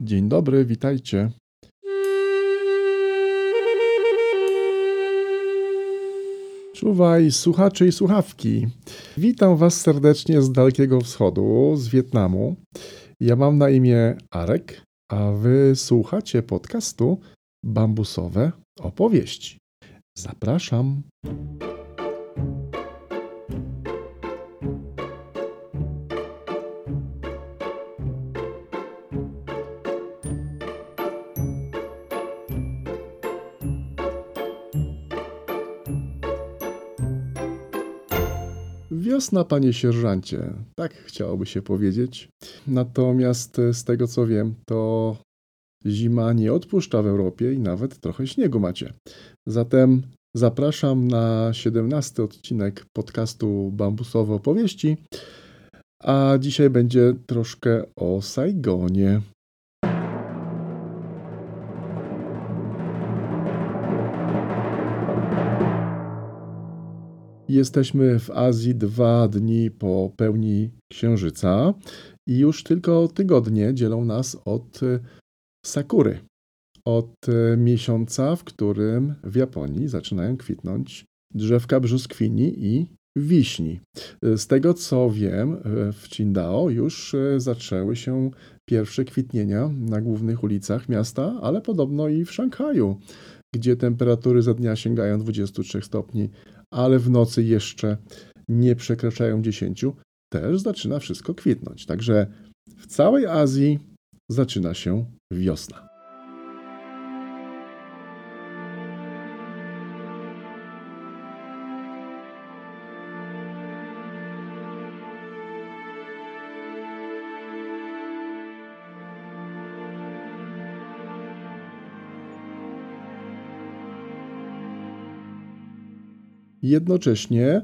Dzień dobry, witajcie. Czuwaj, słuchacze i słuchawki. Witam Was serdecznie z Dalekiego Wschodu, z Wietnamu. Ja mam na imię Arek, a Wy słuchacie podcastu Bambusowe Opowieści. Zapraszam. Wiosna, panie sierżancie, tak chciałoby się powiedzieć. Natomiast z tego co wiem, to zima nie odpuszcza w Europie i nawet trochę śniegu macie. Zatem zapraszam na 17 odcinek podcastu Bambusowe Opowieści, a dzisiaj będzie troszkę o Saigonie. Jesteśmy w Azji dwa dni po pełni księżyca i już tylko tygodnie dzielą nas od sakury. Od miesiąca, w którym w Japonii zaczynają kwitnąć drzewka brzuskwini i wiśni. Z tego co wiem, w Qingdao już zaczęły się pierwsze kwitnienia na głównych ulicach miasta, ale podobno i w Szanghaju, gdzie temperatury za dnia sięgają 23 stopni, ale w nocy jeszcze nie przekraczają 10, też zaczyna wszystko kwitnąć. Także w całej Azji zaczyna się wiosna. Jednocześnie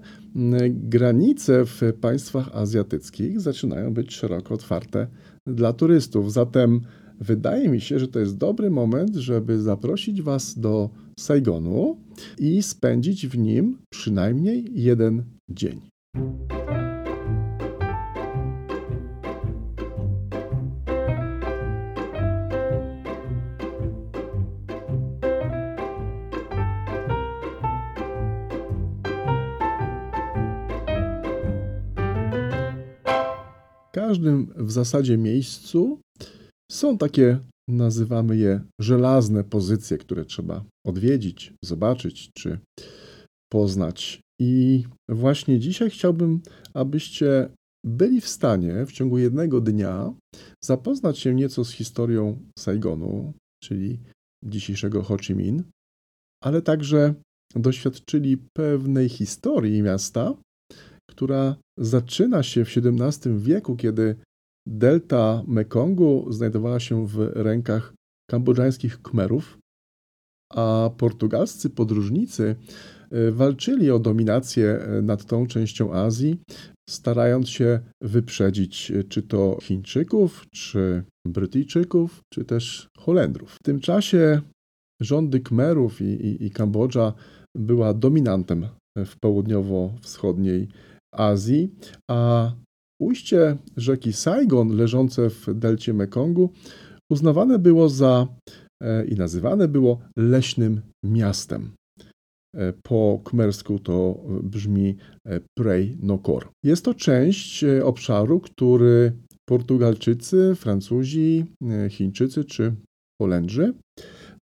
granice w państwach azjatyckich zaczynają być szeroko otwarte dla turystów. Zatem wydaje mi się, że to jest dobry moment, żeby zaprosić Was do Saigonu i spędzić w nim przynajmniej jeden dzień. Każdym w zasadzie miejscu są takie, nazywamy je żelazne pozycje, które trzeba odwiedzić, zobaczyć czy poznać. I właśnie dzisiaj chciałbym, abyście byli w stanie w ciągu jednego dnia zapoznać się nieco z historią Saigonu, czyli dzisiejszego Ho Chi Minh, ale także doświadczyli pewnej historii miasta, która zaczyna się w XVII wieku, kiedy delta Mekongu znajdowała się w rękach kambodżańskich Khmerów, a portugalscy podróżnicy e, walczyli o dominację e, nad tą częścią Azji, starając się wyprzedzić e, czy to Chińczyków, czy Brytyjczyków, czy też Holendrów. W tym czasie rządy Khmerów i, i, i Kambodża była dominantem w południowo-wschodniej Azji, a ujście rzeki Saigon leżące w delcie Mekongu uznawane było za e, i nazywane było leśnym miastem. E, po kmersku to brzmi e, Prey Nokor. Jest to część obszaru, który Portugalczycy, Francuzi, Chińczycy czy Holendrzy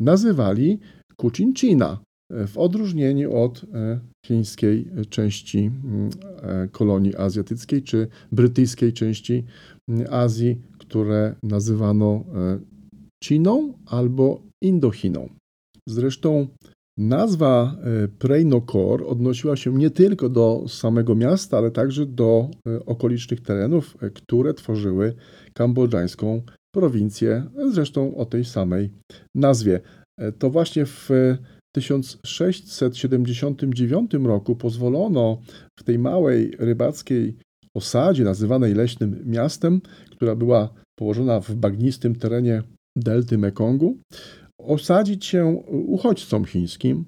nazywali Kucinchina, w odróżnieniu od e, chińskiej części mm, e, kolonii azjatyckiej czy brytyjskiej części mm, Azji, które nazywano e, Chiną albo Indochiną. Zresztą nazwa Preinokor odnosiła się nie tylko do samego miasta, ale także do okolicznych terenów, które tworzyły kambodżańską prowincję, zresztą o tej samej nazwie. To właśnie w 1679 roku pozwolono w tej małej rybackiej osadzie, nazywanej Leśnym Miastem, która była położona w bagnistym terenie delty Mekongu, osadzić się uchodźcom chińskim,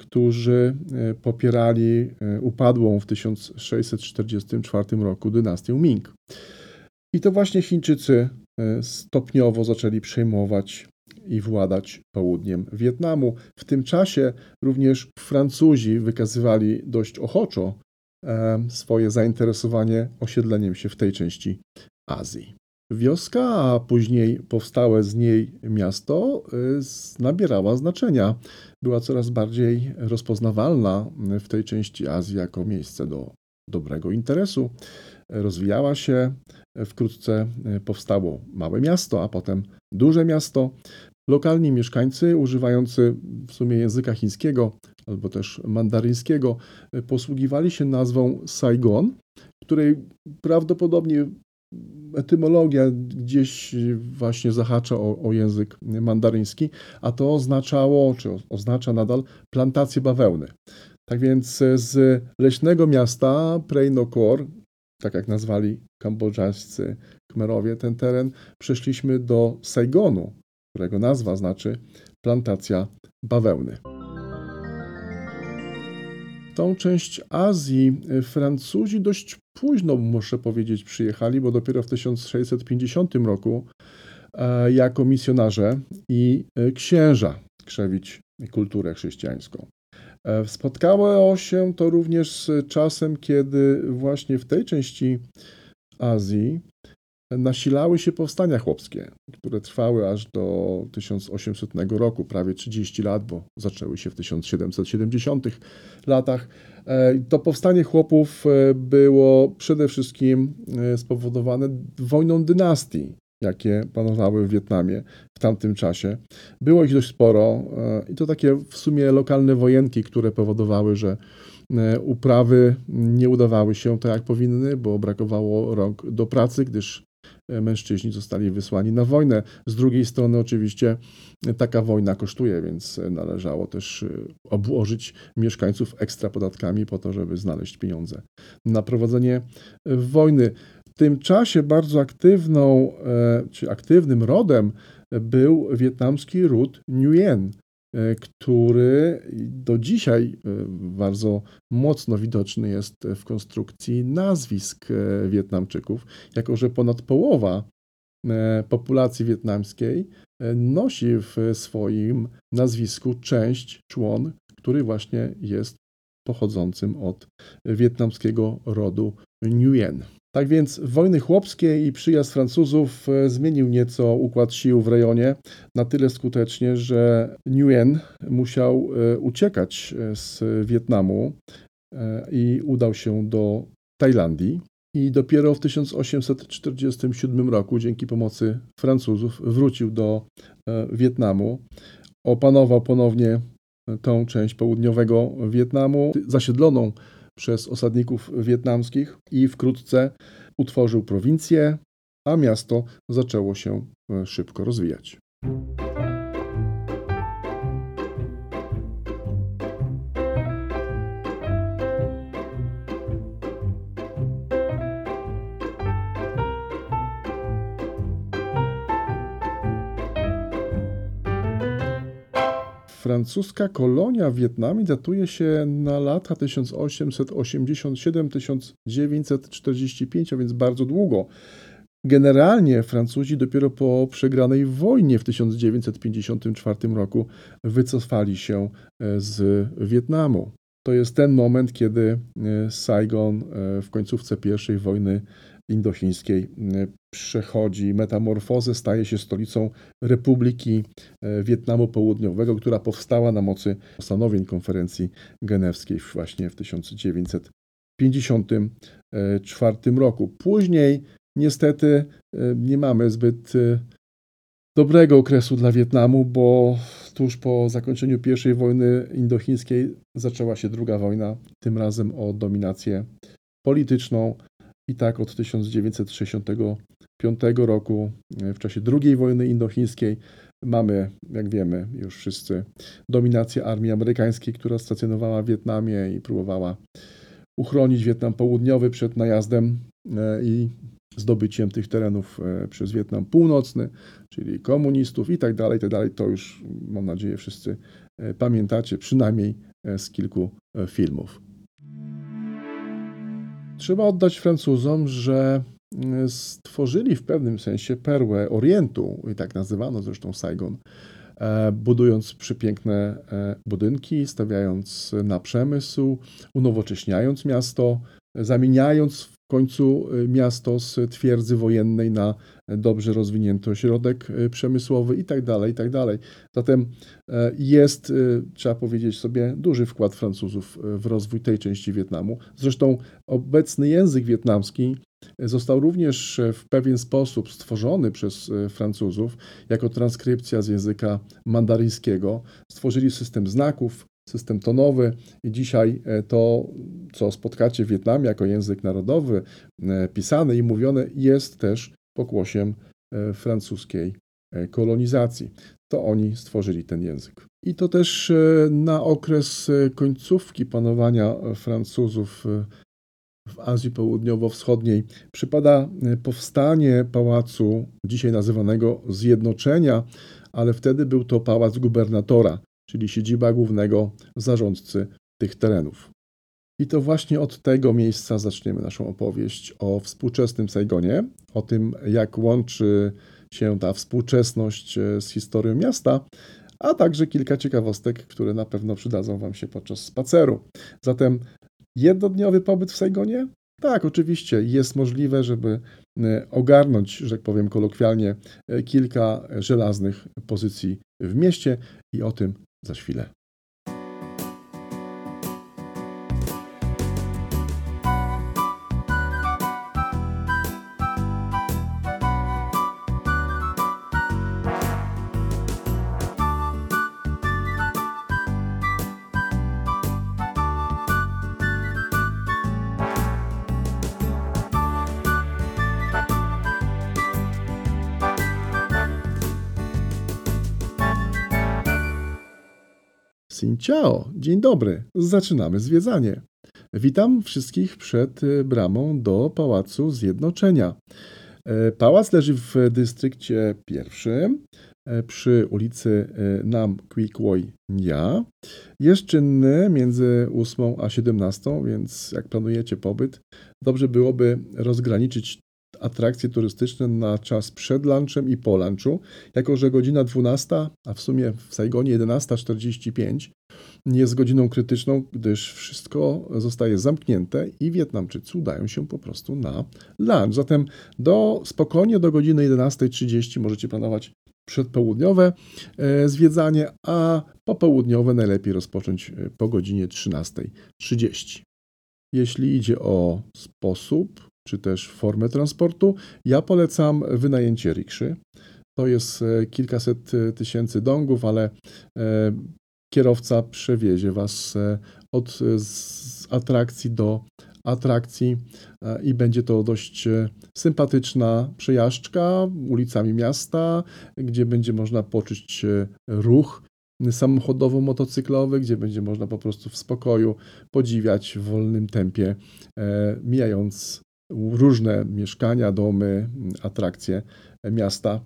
którzy e, popierali e, upadłą w 1644 roku dynastię Ming. I to właśnie Chińczycy stopniowo zaczęli przejmować i władać południem Wietnamu. W tym czasie również Francuzi wykazywali dość ochoczo swoje zainteresowanie osiedleniem się w tej części Azji. Wioska, a później powstałe z niej miasto y, nabierała znaczenia. Była coraz bardziej rozpoznawalna w tej części Azji jako miejsce do dobrego interesu. Rozwijała się, wkrótce y, powstało małe miasto, a potem duże miasto. Lokalni mieszkańcy, używający w sumie języka chińskiego albo też mandaryńskiego, y, posługiwali się nazwą Saigon, której prawdopodobnie etymologia gdzieś właśnie zahacza o, o, język mandaryński, a to oznaczało, czy oznacza nadal, plantację bawełny. Tak więc z leśnego miasta Prejnokor, tak jak nazwali kambodżańscy Khmerowie ten teren, przeszliśmy do Saigonu, którego nazwa znaczy plantacja bawełny tą część Azji y, Francuzi dość późno, muszę powiedzieć, przyjechali, bo dopiero w 1650 roku e, jako misjonarze i y, księża krzewić kulturę chrześcijańską. E, spotkało się to również z czasem, kiedy właśnie w tej części Azji nasilały się powstania chłopskie, które trwały aż do 1800 roku, prawie 30 lat, bo zaczęły się w 1770 latach. E, to powstanie chłopów e, było przede wszystkim e, spowodowane wojną dynastii, jakie panowały w Wietnamie w tamtym czasie. Było ich dość sporo i to takie w sumie lokalne wojenki, które powodowały, że uprawy nie udawały się tak jak powinny, bo brakowało rąk do pracy, gdyż mężczyźni zostali wysłani na wojnę. Z drugiej strony, oczywiście, taka wojna kosztuje, więc należało też e, obłożyć mieszkańców ekstra podatkami po to, żeby znaleźć pieniądze na prowadzenie wojny. W tym czasie bardzo aktywną, e, czy aktywnym rodem był wietnamski ród Nguyen, E, który do dzisiaj e, bardzo mocno widoczny jest w konstrukcji nazwisk e, Wietnamczyków, jako że ponad połowa populacji wietnamskiej nosi w swoim nazwisku część, człon, który właśnie jest pochodzącym od wietnamskiego rodu Nguyen. Tak więc wojny chłopskie i przyjazd Francuzów e, zmienił nieco układ sił w rejonie na tyle skutecznie, że Nguyen musiał e, uciekać e, z Wietnamu i udał się do Tajlandii. I dopiero w 1847 roku, dzięki pomocy Francuzów, wrócił do Wietnamu. Opanował ponownie tą część południowego Wietnamu, zasiedloną przez osadników wietnamskich i wkrótce utworzył prowincję, a miasto zaczęło się e, szybko rozwijać. Francuska kolonia w Wietnamie datuje się na lata 1887-1945, a więc bardzo długo. Generalnie Francuzi dopiero po przegranej wojnie w 1954 roku wycofali się e, z Wietnamu. To jest ten moment, kiedy e, Saigon e, w końcówce I wojny indochińskiej przechodzi metamorfozę, staje się stolicą Republiki Wietnamu Południowego, która powstała na mocy postanowień konferencji genewskiej właśnie w 1954 roku. Później niestety nie mamy zbyt dobrego okresu dla Wietnamu, bo tuż po zakończeniu I wojny indochińskiej zaczęła się druga wojna, tym razem o dominację polityczną. I tak od 1965 roku, w czasie II wojny indochińskiej, mamy, jak wiemy już wszyscy, dominację armii amerykańskiej, która stacjonowała w Wietnamie i próbowała uchronić Wietnam Południowy przed najazdem e, i zdobyciem tych terenów e, przez Wietnam Północny, czyli komunistów i tak dalej, tak dalej. To już mam nadzieję wszyscy e, pamiętacie, przynajmniej e, z kilku filmów. Trzeba oddać Francuzom, że stworzyli w pewnym sensie perłę Orientu, i tak nazywano zresztą Saigon, budując przepiękne budynki, stawiając na przemysł, unowocześniając miasto, zamieniając w końcu miasto z twierdzy wojennej na dobrze rozwinięty ośrodek przemysłowy i tak dalej, i tak dalej. Zatem jest, trzeba powiedzieć sobie, duży wkład Francuzów w rozwój tej części Wietnamu. Zresztą obecny język wietnamski został również w pewien sposób stworzony przez Francuzów jako transkrypcja z języka mandaryńskiego. Stworzyli system znaków, system tonowy i dzisiaj e, to, co spotkacie w Wietnamie jako język narodowy, e, pisany i mówiony, jest też pokłosiem e, francuskiej kolonizacji. To oni stworzyli ten język. I to też na okres końcówki panowania Francuzów w Azji Południowo-Wschodniej przypada powstanie pałacu, dzisiaj nazywanego Zjednoczenia, ale wtedy był to pałac gubernatora, czyli siedziba głównego zarządcy tych terenów. I to właśnie od tego miejsca zaczniemy naszą opowieść o współczesnym Saigonie, o tym, jak łączy się ta współczesność e, z historią miasta, a także kilka ciekawostek, które na pewno przydadzą Wam się podczas spaceru. Zatem jednodniowy pobyt w Saigonie? Tak, oczywiście jest możliwe, żeby e, ogarnąć, że tak powiem kolokwialnie, e, kilka żelaznych pozycji w mieście i o tym za chwilę. Ciao, dzień dobry, zaczynamy zwiedzanie. Witam wszystkich przed y, bramą do Pałacu Zjednoczenia. E, pałac leży w dystrykcie pierwszym e, przy ulicy e, Nam Quoi Nia. Jest czynny między 8 a 17, więc jak planujecie pobyt, dobrze byłoby rozgraniczyć atrakcje turystyczne na czas przed lunchem i po lunchu, jako że godzina 12, a w sumie w Saigonie 11.45 jest godziną krytyczną, gdyż wszystko zostaje zamknięte i Wietnamczycy udają się po prostu na lunch. Zatem do, spokojnie do godziny 11.30 możecie planować przedpołudniowe e, zwiedzanie, a popołudniowe najlepiej rozpocząć e, po godzinie 13.30. Jeśli idzie o sposób czy też formę transportu, ja polecam wynajęcie rikszy. To jest e, kilkaset tysięcy dongów, ale kierowca przewiezie Was e, od atrakcji do atrakcji e, i będzie to dość e, sympatyczna przejażdżka ulicami miasta, gdzie będzie można poczuć ruch samochodowo-motocyklowy, gdzie będzie można po prostu w spokoju podziwiać w wolnym tempie, mijając różne mieszkania, domy, atrakcje miasta.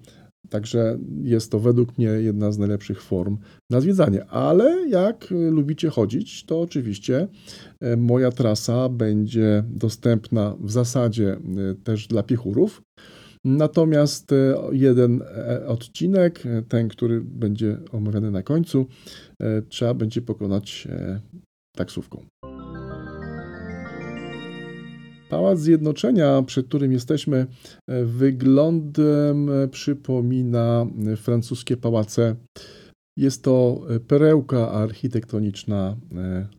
Także jest to według mnie jedna z najlepszych form na zwiedzanie. Ale jak lubicie chodzić, to oczywiście e, moja trasa będzie dostępna w zasadzie e, też dla piechurów. Natomiast e, jeden odcinek, ten, który będzie omawiany na końcu, trzeba będzie pokonać taksówką. Pałac Zjednoczenia, przed którym jesteśmy, e, wyglądem e, przypomina e, francuskie pałace. Jest to perełka architektoniczna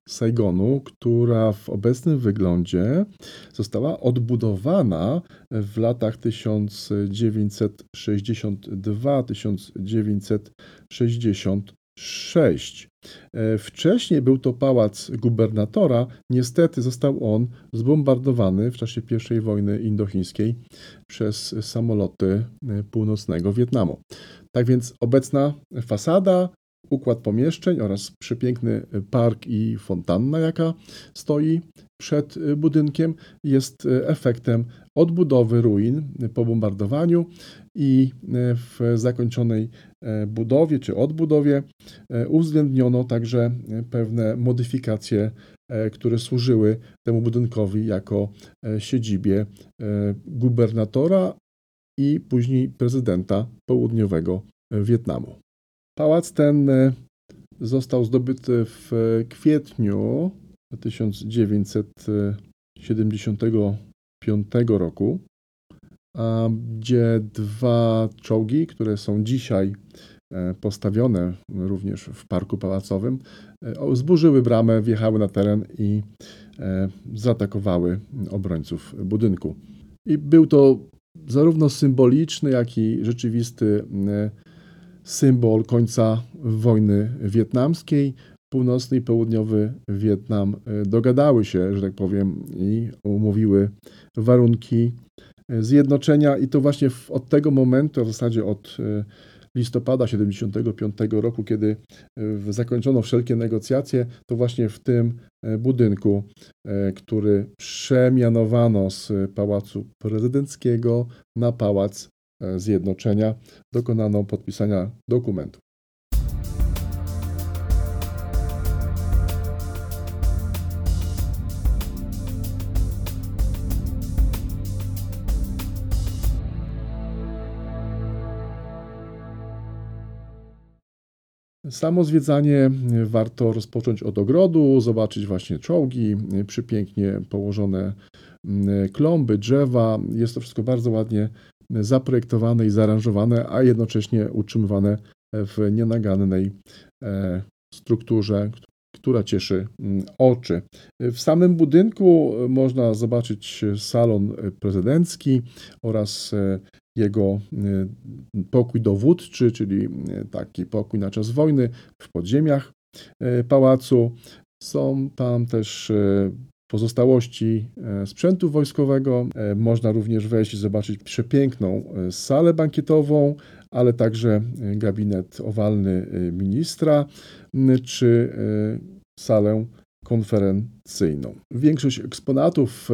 Saigonu, która w obecnym wyglądzie została odbudowana w latach 1962-1966. E, wcześniej był to pałac gubernatora. Niestety został on zbombardowany w czasie I wojny indochińskiej przez samoloty e, północnego Wietnamu. Tak więc obecna fasada, układ pomieszczeń oraz przepiękny park i fontanna, jaka stoi przed budynkiem, jest efektem odbudowy ruin po bombardowaniu i w zakończonej e, budowie czy odbudowie e, uwzględniono także pewne modyfikacje które służyły temu budynkowi jako siedzibie gubernatora i później prezydenta południowego Wietnamu. Pałac ten został zdobyty w kwietniu 1975 roku, gdzie dwa czołgi, które są dzisiaj e, postawione również w parku pałacowym, e, zburzyły bramę, wjechały na teren i e, zaatakowały obrońców budynku. I był to zarówno symboliczny, jak i rzeczywisty symbol końca wojny wietnamskiej. Północny i południowy Wietnam e, dogadały się, że tak powiem, i umówiły warunki e, zjednoczenia, i to właśnie od tego momentu, w zasadzie od e, listopada 75 roku, kiedy zakończono wszelkie negocjacje, to właśnie w tym budynku, który przemianowano z pałacu prezydenckiego na pałac zjednoczenia dokonano podpisania dokumentu. Samo zwiedzanie warto rozpocząć od ogrodu, zobaczyć właśnie czołgi, przypięknie położone mm, klomby, drzewa. Jest to wszystko bardzo ładnie zaprojektowane i zaaranżowane, a jednocześnie utrzymywane w nienagannej e, strukturze, która cieszy oczy. W samym budynku można zobaczyć salon prezydencki oraz e, jego e, pokój dowódczy, czyli taki pokój na czas wojny w podziemiach pałacu. Są tam też pozostałości sprzętu wojskowego. Można również wejść i zobaczyć przepiękną salę bankietową, ale także gabinet owalny ministra czy salę konferencyjną. Większość eksponatów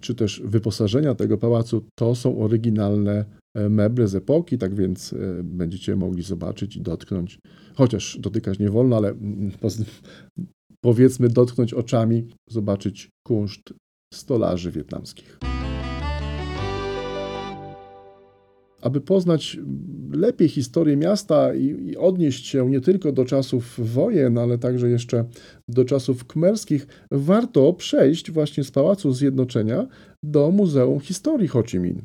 czy też wyposażenia tego pałacu to są oryginalne meble z epoki, tak więc będziecie mogli zobaczyć i dotknąć, chociaż dotykać nie wolno, ale powiedzmy dotknąć oczami, zobaczyć kunszt stolarzy wietnamskich. Aby poznać lepiej historię miasta i, i, odnieść się nie tylko do czasów wojen, ale także jeszcze do czasów kmerskich, warto przejść właśnie z Pałacu Zjednoczenia do Muzeum Historii Ho Chi Minh.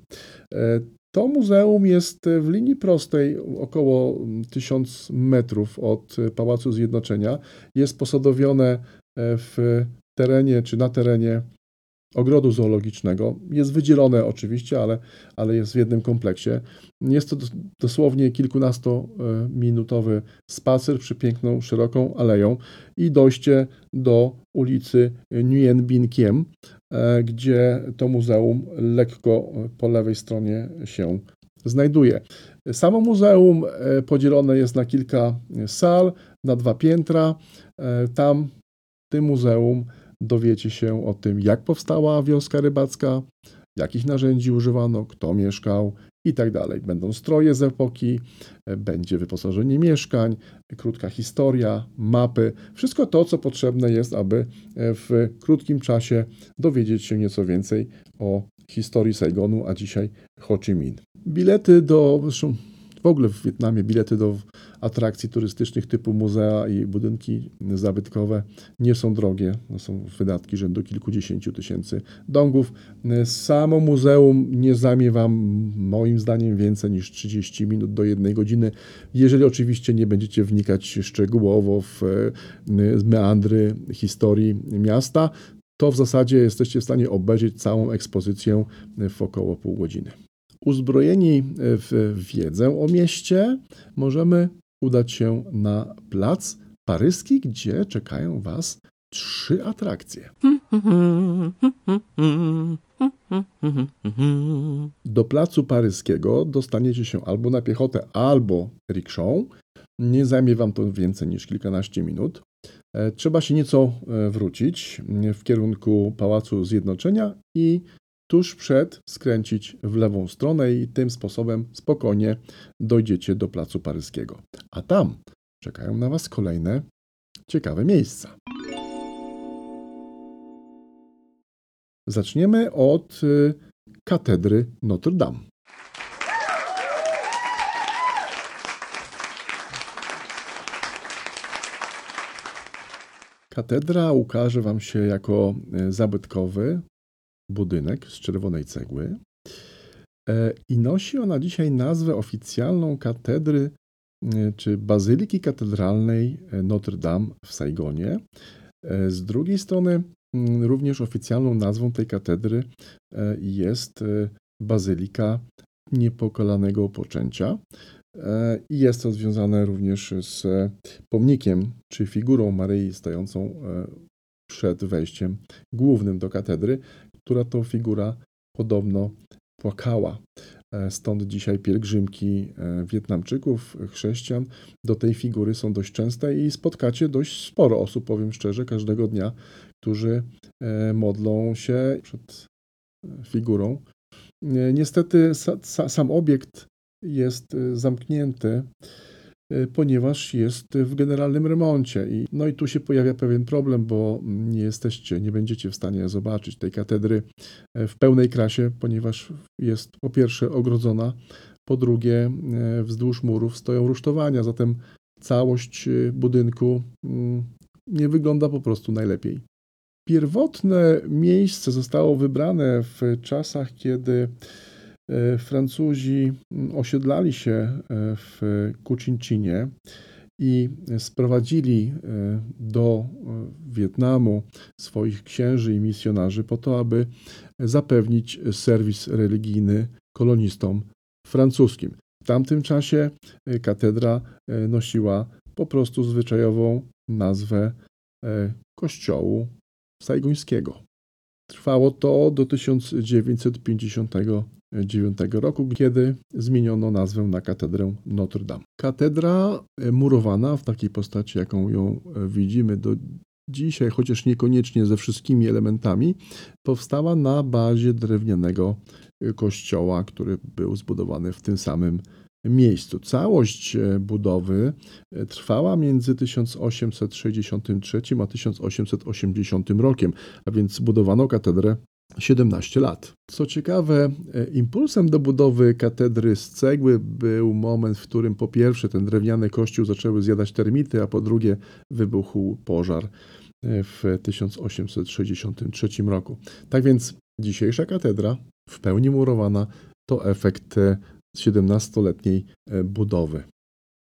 E, to muzeum jest w linii prostej, około 1000 metrów od Pałacu Zjednoczenia. Jest posadowione e, w terenie czy na terenie ogrodu zoologicznego. Jest wydzielone oczywiście, ale, ale jest w jednym kompleksie. Jest to dosłownie kilkunastominutowy spacer przy piękną, szeroką aleją i dojście do ulicy Nguyen Bin Kiem, e, gdzie to muzeum lekko po lewej stronie się znajduje. Samo muzeum e, podzielone jest na kilka sal, na dwa piętra. E, tam w tym muzeum dowiecie się o tym, jak powstała wioska rybacka, jakich narzędzi używano, kto mieszkał i tak dalej. Będą stroje z epoki, będzie wyposażenie mieszkań, krótka historia, mapy, wszystko to, co potrzebne jest, aby w krótkim czasie dowiedzieć się nieco więcej o historii Saigonu, a dzisiaj Ho Chi Minh. Bilety do, zresztą w ogóle w Wietnamie bilety do atrakcji turystycznych typu muzea i budynki zabytkowe nie są drogie. To są wydatki rzędu kilkudziesięciu tysięcy dongów. Samo muzeum nie zajmie Wam moim zdaniem więcej niż 30 minut do jednej godziny, jeżeli oczywiście nie będziecie wnikać szczegółowo w meandry historii miasta to w zasadzie jesteście w stanie obejrzeć całą ekspozycję w około pół godziny. Uzbrojeni w wiedzę o mieście, możemy udać się na plac paryski, gdzie czekają Was trzy atrakcje. Do placu paryskiego dostaniecie się albo na piechotę, albo rikszą. Nie zajmie Wam to więcej niż kilkanaście minut. E, trzeba się nieco e, wrócić w kierunku Pałacu Zjednoczenia i tuż przed skręcić w lewą stronę i tym sposobem spokojnie dojdziecie do Placu Paryskiego. A tam czekają na Was kolejne ciekawe miejsca. Zaczniemy od y, katedry Notre Dame. Katedra ukaże Wam się jako y, zabytkowy budynek z czerwonej cegły e, i nosi ona dzisiaj nazwę oficjalną katedry y, czy bazyliki katedralnej Notre Dame w Saigonie. E, z drugiej strony Mm, również oficjalną nazwą tej katedry e, jest e, Bazylika Niepokalanego Poczęcia. E, I jest to związane również z pomnikiem czy figurą Maryi stojącą przed wejściem głównym do katedry, która to figura podobno płakała. Stąd dzisiaj pielgrzymki Wietnamczyków, chrześcijan do tej figury są dość częste i spotkacie dość sporo osób, powiem szczerze, każdego dnia, którzy e, modlą się przed e, figurą. E, niestety sam obiekt jest zamknięty, ponieważ jest w generalnym remoncie. I, no i tu się pojawia pewien problem, bo nie jesteście, nie będziecie w stanie zobaczyć tej katedry w pełnej krasie, ponieważ jest po pierwsze ogrodzona, po drugie wzdłuż murów stoją rusztowania, zatem całość budynku mm, nie wygląda po prostu najlepiej. Pierwotne miejsce zostało wybrane w czasach, kiedy e, Francuzi osiedlali się e, w Kucincinie i sprowadzili e, do Wietnamu swoich księży i misjonarzy po to, aby zapewnić serwis religijny kolonistom francuskim. W tamtym czasie katedra nosiła po prostu zwyczajową nazwę kościołu Saigońskiego. Trwało to do 1959 roku, kiedy zmieniono nazwę na katedrę Notre Dame. Katedra e, murowana w takiej postaci, jaką ją e, widzimy do dzisiaj, chociaż niekoniecznie ze wszystkimi elementami, powstała na bazie drewnianego e, kościoła, który był zbudowany w tym samym miejscu. Całość budowy trwała między 1863 a 1880 rokiem, a więc budowano katedrę 17 lat. Co ciekawe, e, impulsem do budowy katedry z cegły był moment, w którym po pierwsze ten drewniany kościół zaczęły zjadać termity, a po drugie wybuchł pożar w 1863 roku. Tak więc dzisiejsza katedra, w pełni murowana, to efekt 17-letniej e, budowy.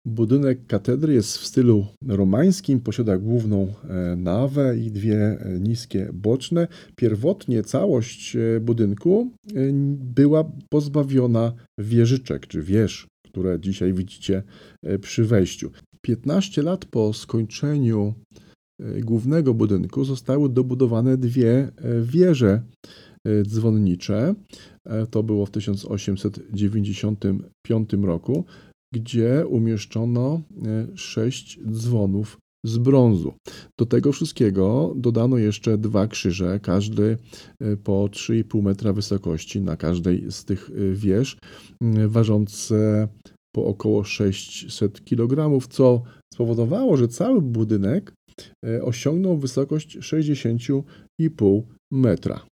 Budynek katedry jest w stylu romańskim, posiada główną e, nawę i dwie e, niskie boczne. Pierwotnie całość budynku była pozbawiona wieżyczek czy wież, które dzisiaj widzicie przy wejściu. 15 lat po skończeniu głównego budynku zostały dobudowane dwie wieże dzwonnicze. E, to było w 1895 roku, gdzie umieszczono e, sześć dzwonów z brązu. Do tego wszystkiego dodano jeszcze dwa krzyże, każdy e, po 3,5 metra wysokości na każdej z tych wież, ważące po około 600 kg, co spowodowało, że cały budynek osiągnął wysokość 60,5 metra.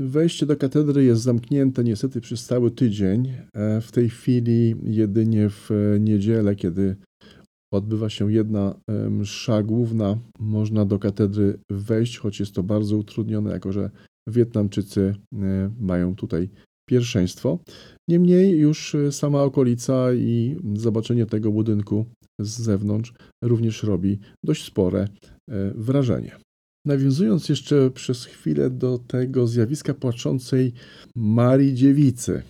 Wejście do katedry jest zamknięte niestety przez cały tydzień. E, w tej chwili jedynie w niedzielę, kiedy odbywa się jedna e, msza główna, można do katedry wejść, choć jest to bardzo utrudnione, jako że Wietnamczycy e, mają tutaj pierwszeństwo. Niemniej już sama okolica i zobaczenie tego budynku z zewnątrz również robi dość spore wrażenie. Nawiązując jeszcze przez chwilę do tego zjawiska płaczącej Marii Dziewicy,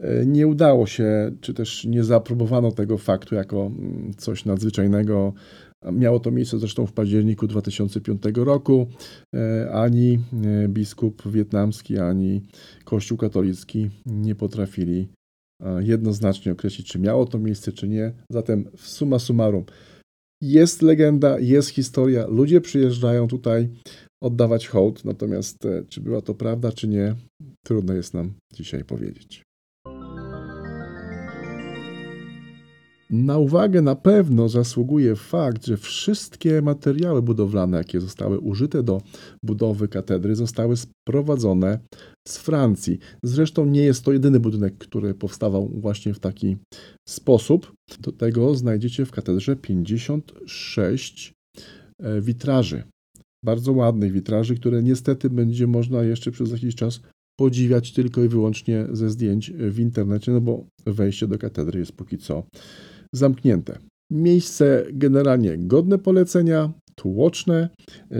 e, nie udało się, czy też nie zaaprobowano tego faktu jako mm, coś nadzwyczajnego. Miało to miejsce zresztą w październiku 2005 roku. E, ani e, biskup wietnamski, ani Kościół katolicki nie potrafili jednoznacznie określić, czy miało to miejsce, czy nie. Zatem summa summarum, jest legenda, jest historia, ludzie przyjeżdżają tutaj oddawać hołd, natomiast e, czy była to prawda, czy nie, trudno jest nam dzisiaj powiedzieć. Na uwagę na pewno zasługuje fakt, że wszystkie materiały budowlane, jakie zostały użyte do budowy katedry, zostały sprowadzone z Francji. Zresztą nie jest to jedyny budynek, który powstawał właśnie w taki sposób. Do tego znajdziecie w katedrze 56 e, witraży. Bardzo ładnych witraży, które niestety będzie można jeszcze przez jakiś czas podziwiać tylko i wyłącznie ze zdjęć w internecie, no bo wejście do katedry jest póki co zamknięte. Miejsce generalnie godne polecenia, tłoczne.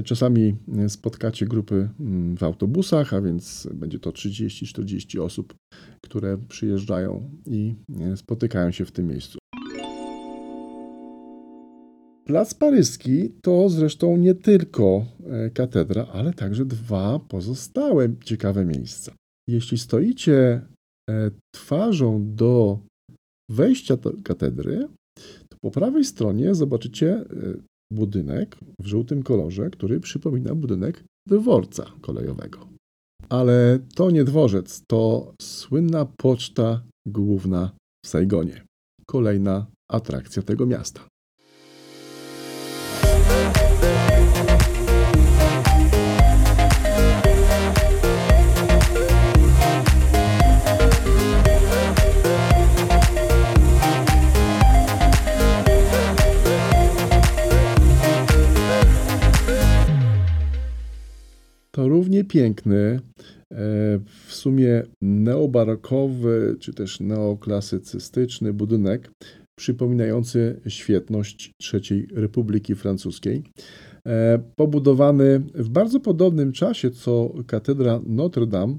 Czasami spotkacie grupy mm, w autobusach, a więc będzie to 30-40 osób, które przyjeżdżają i e, spotykają się w tym miejscu. Plac Paryski to zresztą nie tylko e, katedra, ale także dwa pozostałe ciekawe miejsca. Jeśli stoicie e, twarzą do wejścia do katedry, to po prawej stronie zobaczycie e, budynek w żółtym kolorze, który przypomina budynek dworca kolejowego. Ale to nie dworzec, to słynna poczta główna w Saigonie. Kolejna atrakcja tego miasta. To równie piękny, e, w sumie neobarokowy czy też neoklasycystyczny budynek, przypominający świetność III Republiki Francuskiej. E, pobudowany w bardzo podobnym czasie co katedra Notre Dame,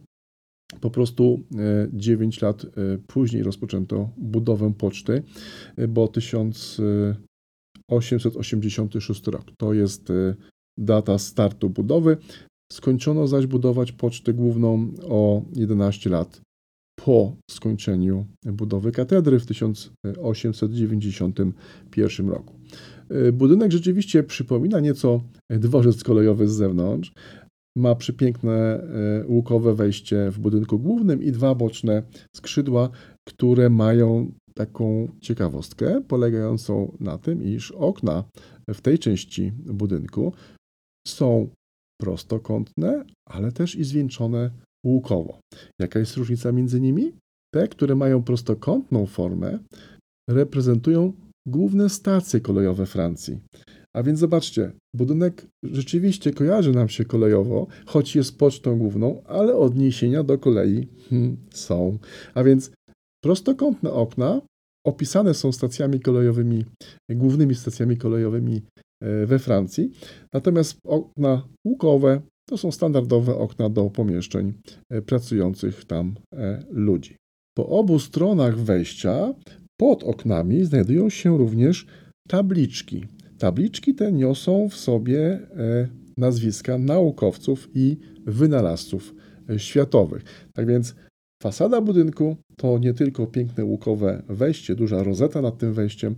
po prostu 9 e, lat później rozpoczęto budowę poczty, bo 1886 rok to jest data startu budowy. Skończono zaś budować pocztę główną o 11 lat po skończeniu budowy katedry w 1891 roku. Budynek rzeczywiście przypomina nieco dworzec kolejowy z zewnątrz. Ma przepiękne e, łukowe wejście w budynku głównym i dwa boczne skrzydła, które mają taką ciekawostkę polegającą na tym, iż okna w tej części budynku są prostokątne, ale też i zwieńczone łukowo. Jaka jest różnica między nimi? Te, które mają prostokątną formę, reprezentują główne stacje kolejowe Francji. A więc zobaczcie, budynek rzeczywiście kojarzy nam się kolejowo, choć jest pocztą główną, ale odniesienia do kolei hmm, są. A więc prostokątne okna opisane są stacjami kolejowymi, głównymi stacjami kolejowymi we Francji. Natomiast okna łukowe to są standardowe okna do pomieszczeń e, pracujących tam e, ludzi. Po obu stronach wejścia pod oknami znajdują się również tabliczki. Tabliczki te niosą w sobie nazwiska naukowców i wynalazców światowych. Tak więc fasada budynku to nie tylko piękne łukowe wejście, duża rozeta nad tym wejściem,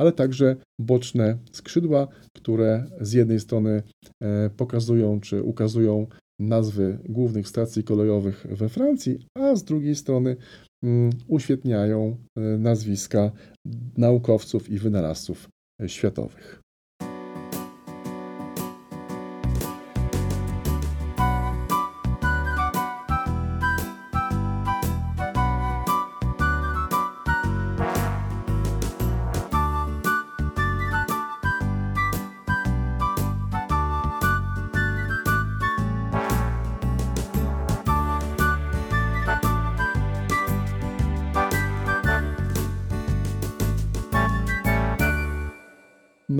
ale także boczne skrzydła, które z jednej strony e, pokazują czy ukazują nazwy głównych stacji kolejowych we Francji, a z drugiej strony mm, uświetniają e, nazwiska naukowców i wynalazców e, światowych.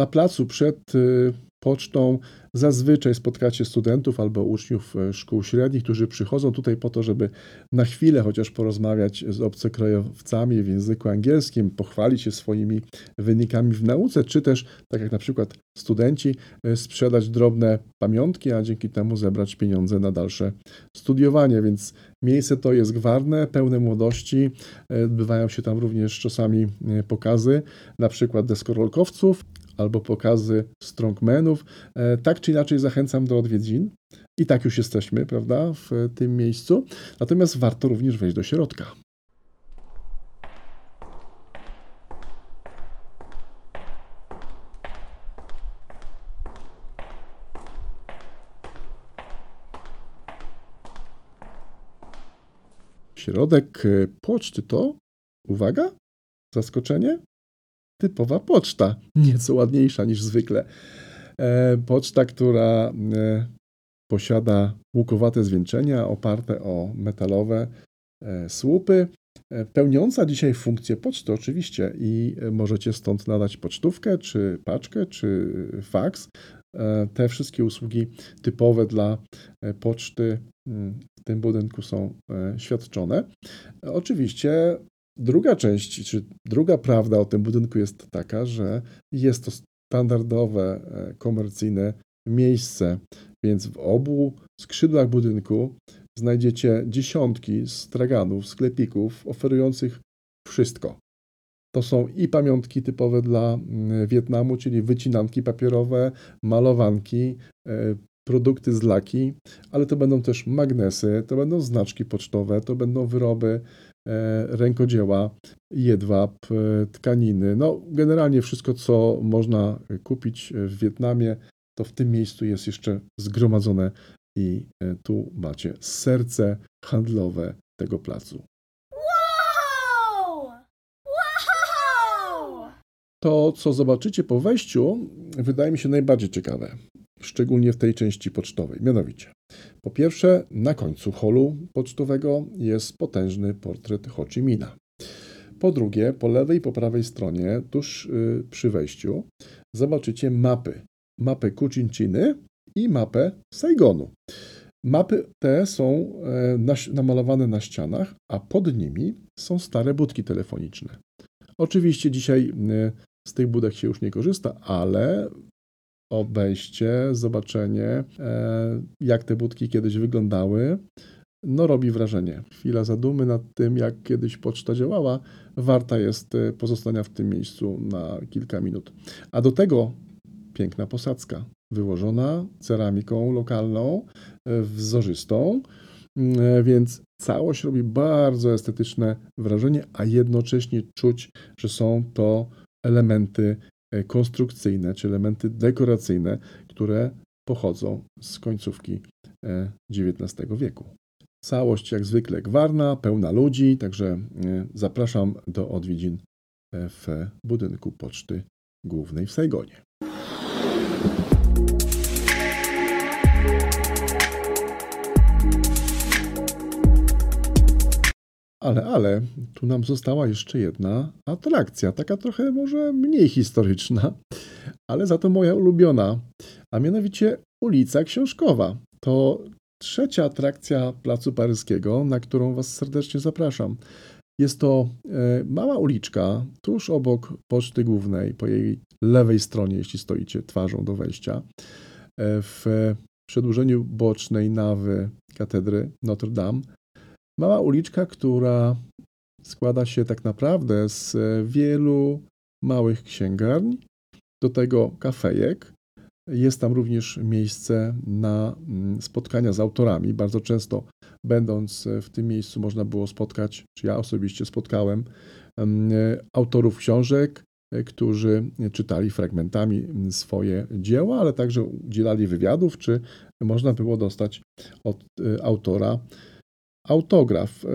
Na placu przed y, pocztą zazwyczaj spotkacie studentów albo uczniów e, szkół średnich, którzy przychodzą tutaj po to, żeby na chwilę chociaż porozmawiać z obcokrajowcami w języku angielskim, pochwalić się swoimi wynikami w nauce, czy też, tak jak na przykład studenci, e, sprzedać drobne pamiątki, a dzięki temu zebrać pieniądze na dalsze studiowanie. Więc miejsce to jest gwarne, pełne młodości. Odbywają się tam również czasami pokazy, na przykład deskorolkowców, albo pokazy strongmenów. E, tak czy inaczej zachęcam do odwiedzin. I tak już jesteśmy, prawda, w tym miejscu. Natomiast warto również wejść do środka. Środek e, poczty to, uwaga, zaskoczenie, typowa poczta, nieco ładniejsza niż zwykle. Poczta, która posiada łukowate zwieńczenia oparte o metalowe słupy, pełniąca dzisiaj funkcję poczty oczywiście i możecie stąd nadać pocztówkę, czy paczkę, czy faks. Te wszystkie usługi typowe dla poczty mm, w tym budynku są świadczone. Oczywiście druga część, czy druga prawda o tym budynku jest taka, że jest to standardowe, komercyjne miejsce, więc w obu skrzydłach budynku znajdziecie dziesiątki straganów, sklepików oferujących wszystko. To są i pamiątki typowe dla Wietnamu, czyli wycinanki papierowe, malowanki, e, produkty z laki, ale to będą też magnesy, to będą znaczki pocztowe, to będą wyroby e, rękodzieła, jedwab, e, tkaniny. No, generalnie wszystko, co można kupić w Wietnamie, to w tym miejscu jest jeszcze zgromadzone i e, tu macie serce handlowe tego placu. To, co zobaczycie po wejściu, wydaje mi się najbardziej ciekawe, szczególnie w tej części pocztowej. Mianowicie, po pierwsze, na końcu holu pocztowego jest potężny portret Ho Chi Minha. Po drugie, po lewej i po prawej stronie, tuż y, przy wejściu, zobaczycie mapy. Mapę Kucinchiny i mapę Saigonu. Mapy te są e, namalowane na ścianach, a pod nimi są stare budki telefoniczne. Oczywiście dzisiaj e, z tych budek się już nie korzysta, ale obejście, zobaczenie, e, jak te budki kiedyś wyglądały, no robi wrażenie. Chwila zadumy nad tym, jak kiedyś poczta działała, warta jest pozostania w tym miejscu na kilka minut. A do tego piękna posadzka wyłożona ceramiką lokalną, e, wzorzystą, mm, e, więc całość robi bardzo estetyczne wrażenie, a jednocześnie czuć, że są to elementy e, konstrukcyjne czy elementy dekoracyjne, które pochodzą z końcówki XIX wieku. Całość jak zwykle gwarna, pełna ludzi, także zapraszam do odwiedzin w budynku Poczty Głównej w Saigonie. Ale, ale, tu nam została jeszcze jedna atrakcja, taka trochę może mniej historyczna, ale za to moja ulubiona, a mianowicie ulica Książkowa. To trzecia atrakcja Placu Paryskiego, na którą Was serdecznie zapraszam. Jest to e, mała uliczka tuż obok Poczty Głównej, po jej lewej stronie, jeśli stoicie twarzą do wejścia, e, w przedłużeniu bocznej nawy katedry Notre Dame Mała uliczka, która składa się tak naprawdę z wielu małych księgarni, do tego kafejek. Jest tam również miejsce na mm, spotkania z autorami. Bardzo często, będąc w tym miejscu, można było spotkać, czy ja osobiście spotkałem, mm, autorów książek, którzy czytali fragmentami swoje dzieła, ale także udzielali wywiadów, czy można było dostać od autora Autograf. E,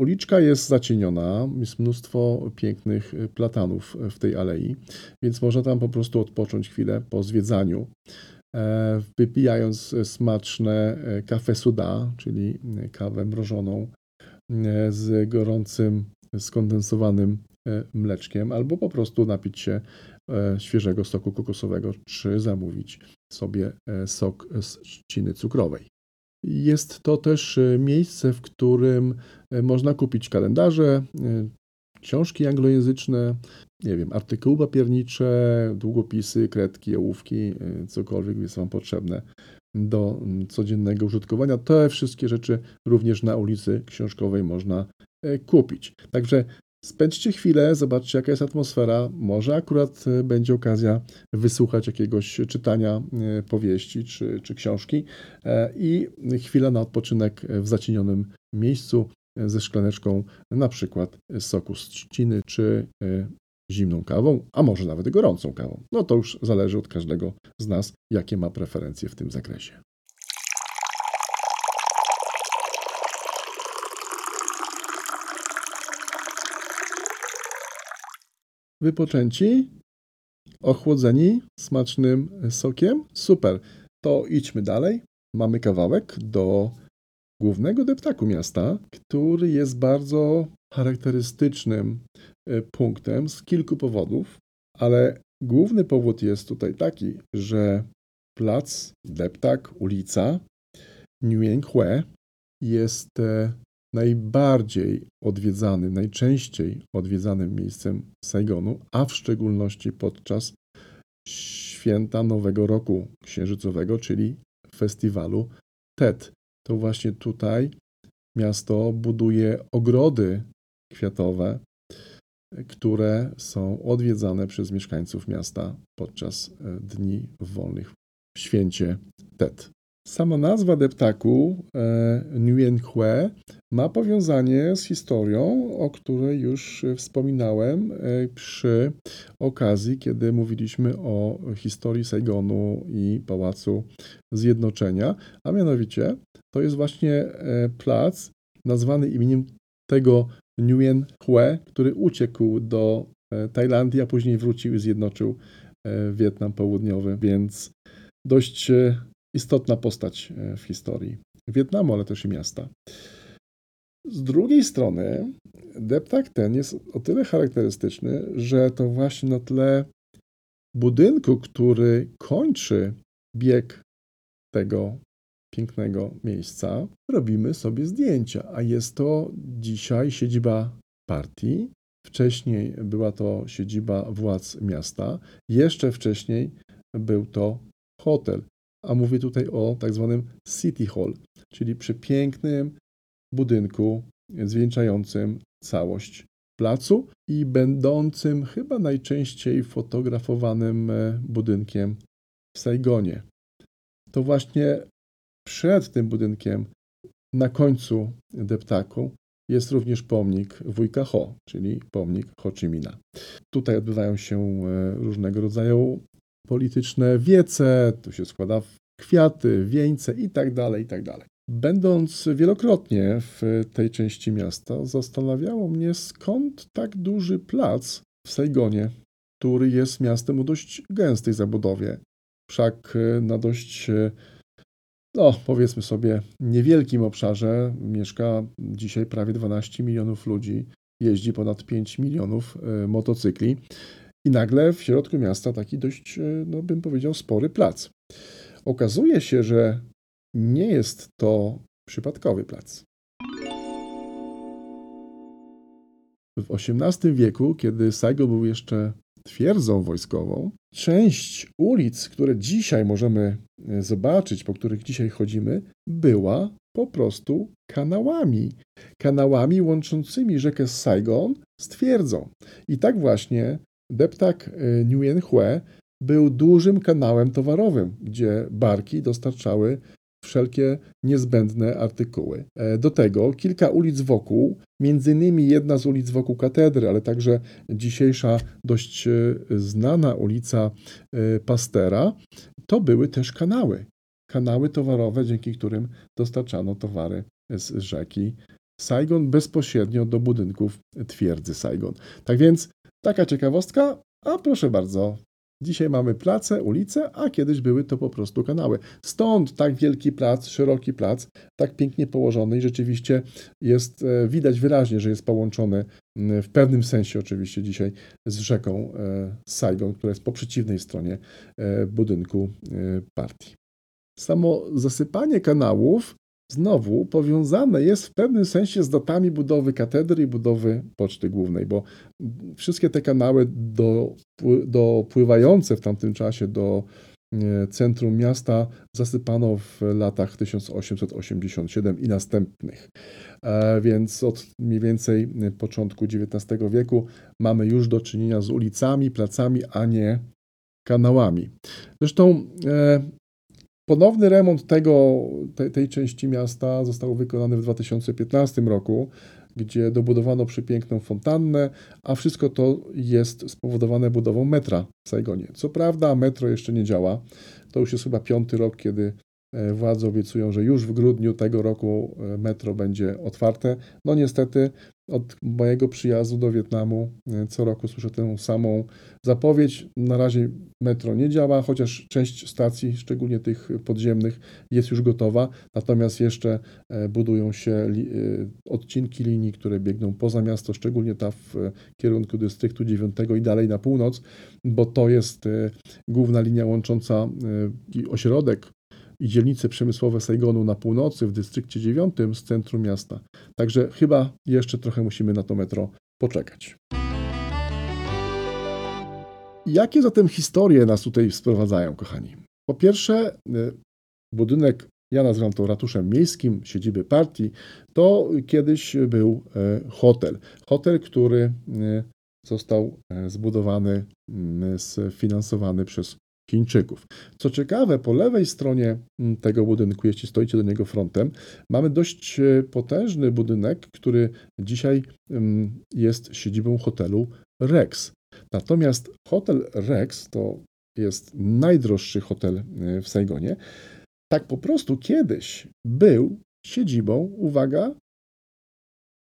uliczka jest zacieniona, jest mnóstwo pięknych e, platanów w tej alei, więc można tam po prostu odpocząć chwilę po zwiedzaniu, e, wypijając smaczne kafe suda, czyli kawę mrożoną z gorącym, skondensowanym mleczkiem, albo po prostu napić się świeżego soku kokosowego, czy zamówić sobie sok z trzciny cukrowej. Jest to też e, miejsce, w którym e, można kupić kalendarze, e, książki anglojęzyczne, nie wiem, artykuły papiernicze, długopisy, kredki, ołówki, cokolwiek jest Wam potrzebne do codziennego użytkowania. Te wszystkie rzeczy również na ulicy Książkowej można kupić. Także Spędźcie chwilę, zobaczcie jaka jest atmosfera. Może akurat e, będzie okazja wysłuchać jakiegoś czytania e, powieści czy, czy książki e, i chwila na odpoczynek w zacienionym miejscu ze szklaneczką na przykład soku z trzciny czy zimną kawą, a może nawet gorącą kawą. No to już zależy od każdego z nas, jakie ma preferencje w tym zakresie. Wypoczęci? Ochłodzeni smacznym sokiem? Super. To idźmy dalej. Mamy kawałek do głównego deptaku miasta, który jest bardzo charakterystycznym e, punktem z kilku powodów, ale główny powód jest tutaj taki, że plac, deptak, ulica Nguyen jest e, najbardziej odwiedzanym, najczęściej odwiedzanym miejscem Saigonu, a w szczególności podczas święta Nowego Roku Księżycowego, czyli festiwalu TED. To właśnie tutaj miasto buduje ogrody kwiatowe, które są odwiedzane przez mieszkańców miasta podczas e, dni wolnych w święcie Tet. Sama nazwa deptaku e, Nguyen Hue ma powiązanie z historią, o której już wspominałem e, przy okazji, kiedy mówiliśmy o historii Saigonu i Pałacu Zjednoczenia, a mianowicie to jest właśnie e, plac nazwany imieniem tego Nguyen Hue, który uciekł do Tajlandii, a później wrócił i zjednoczył Wietnam Południowy, więc dość istotna postać e, w historii Wietnamu, ale też i miasta. Z drugiej strony, deptak ten jest o tyle charakterystyczny, że to właśnie na tle budynku, który kończy bieg tego pięknego miejsca, robimy sobie zdjęcia. A jest to dzisiaj siedziba partii. Wcześniej była to siedziba władz miasta. Jeszcze wcześniej był to hotel a mówię tutaj o tak zwanym City Hall, czyli przepięknym budynku zwieńczającym całość placu i będącym chyba najczęściej fotografowanym e, budynkiem w Saigonie. To właśnie przed tym budynkiem, na końcu deptaku, jest również pomnik wujka Ho, czyli pomnik Ho Chi Mina. Tutaj odbywają się e, różnego rodzaju polityczne wiece, tu się składa kwiaty, wieńce itd., tak itd. Tak Będąc wielokrotnie w tej części miasta, zastanawiało mnie, skąd tak duży plac w Saigonie, który jest miastem o dość gęstej zabudowie. Wszak na dość, no powiedzmy sobie, niewielkim obszarze mieszka dzisiaj prawie 12 milionów ludzi, jeździ ponad 5 milionów e, motocykli. I nagle w środku miasta taki dość, e, no bym powiedział, spory plac. Okazuje się, że nie jest to przypadkowy plac. W XVIII wieku, kiedy Saigon był jeszcze twierdzą wojskową, część ulic, które dzisiaj możemy e, zobaczyć, po których dzisiaj chodzimy, była po prostu kanałami. Kanałami łączącymi rzekę Saigon z twierdzą. I tak właśnie deptak e, Nguyen Hue był dużym kanałem towarowym, gdzie barki dostarczały wszelkie niezbędne artykuły. E, do tego kilka ulic wokół, między innymi jedna z ulic wokół katedry, ale także dzisiejsza dość e, znana ulica Pastera, to były też kanały. Kanały towarowe, dzięki którym dostarczano towary z rzeki Saigon bezpośrednio do budynków twierdzy Saigon. Tak więc taka ciekawostka, a proszę bardzo, Dzisiaj mamy place, ulice, a kiedyś były to po prostu kanały. Stąd tak wielki plac, szeroki plac, tak pięknie położony i rzeczywiście jest e, widać wyraźnie, że jest połączony w pewnym sensie oczywiście dzisiaj z rzeką e, Saigon, która jest po przeciwnej stronie e, budynku partii. Samo zasypanie kanałów znowu powiązane jest w pewnym sensie z datami budowy katedry i budowy poczty głównej, bo wszystkie te kanały do, dopływające w tamtym czasie do e, centrum miasta zasypano w latach 1887 i następnych. E, więc od mniej więcej początku XIX wieku mamy już do czynienia z ulicami, placami, a nie kanałami. Zresztą e, Ponowny remont tego, tej, tej części miasta został wykonany w 2015 roku, gdzie dobudowano przepiękną fontannę, a wszystko to jest spowodowane budową metra w Saigonie. Co prawda metro jeszcze nie działa. To już jest chyba piąty rok, kiedy władze obiecują, że już w grudniu tego roku e, metro będzie otwarte. No niestety od mojego przyjazdu do Wietnamu e, co roku słyszę tę samą zapowiedź. Na razie metro nie działa, chociaż część stacji, szczególnie tych podziemnych, jest już gotowa. Natomiast jeszcze budują się odcinki linii, które biegną poza miasto, szczególnie ta w kierunku dystryktu 9 i dalej na północ, bo to jest główna linia łącząca ośrodek i dzielnice przemysłowe Saigonu na północy w dystrykcie 9 z centrum miasta. Także chyba jeszcze trochę musimy na to metro poczekać. Jakie zatem historie nas tutaj sprowadzają, kochani? Po pierwsze, y, budynek, ja nazywam to ratuszem miejskim, siedziby partii, to kiedyś był y, hotel. Hotel, który y, został zbudowany, sfinansowany przez Chińczyków. Co ciekawe, po lewej stronie mm, tego budynku, jeśli stoicie do niego frontem, mamy dość e, potężny budynek, który dzisiaj mm, jest siedzibą hotelu Rex. Natomiast hotel Rex to jest najdroższy hotel e, w Saigonie. Tak po prostu kiedyś był siedzibą, uwaga,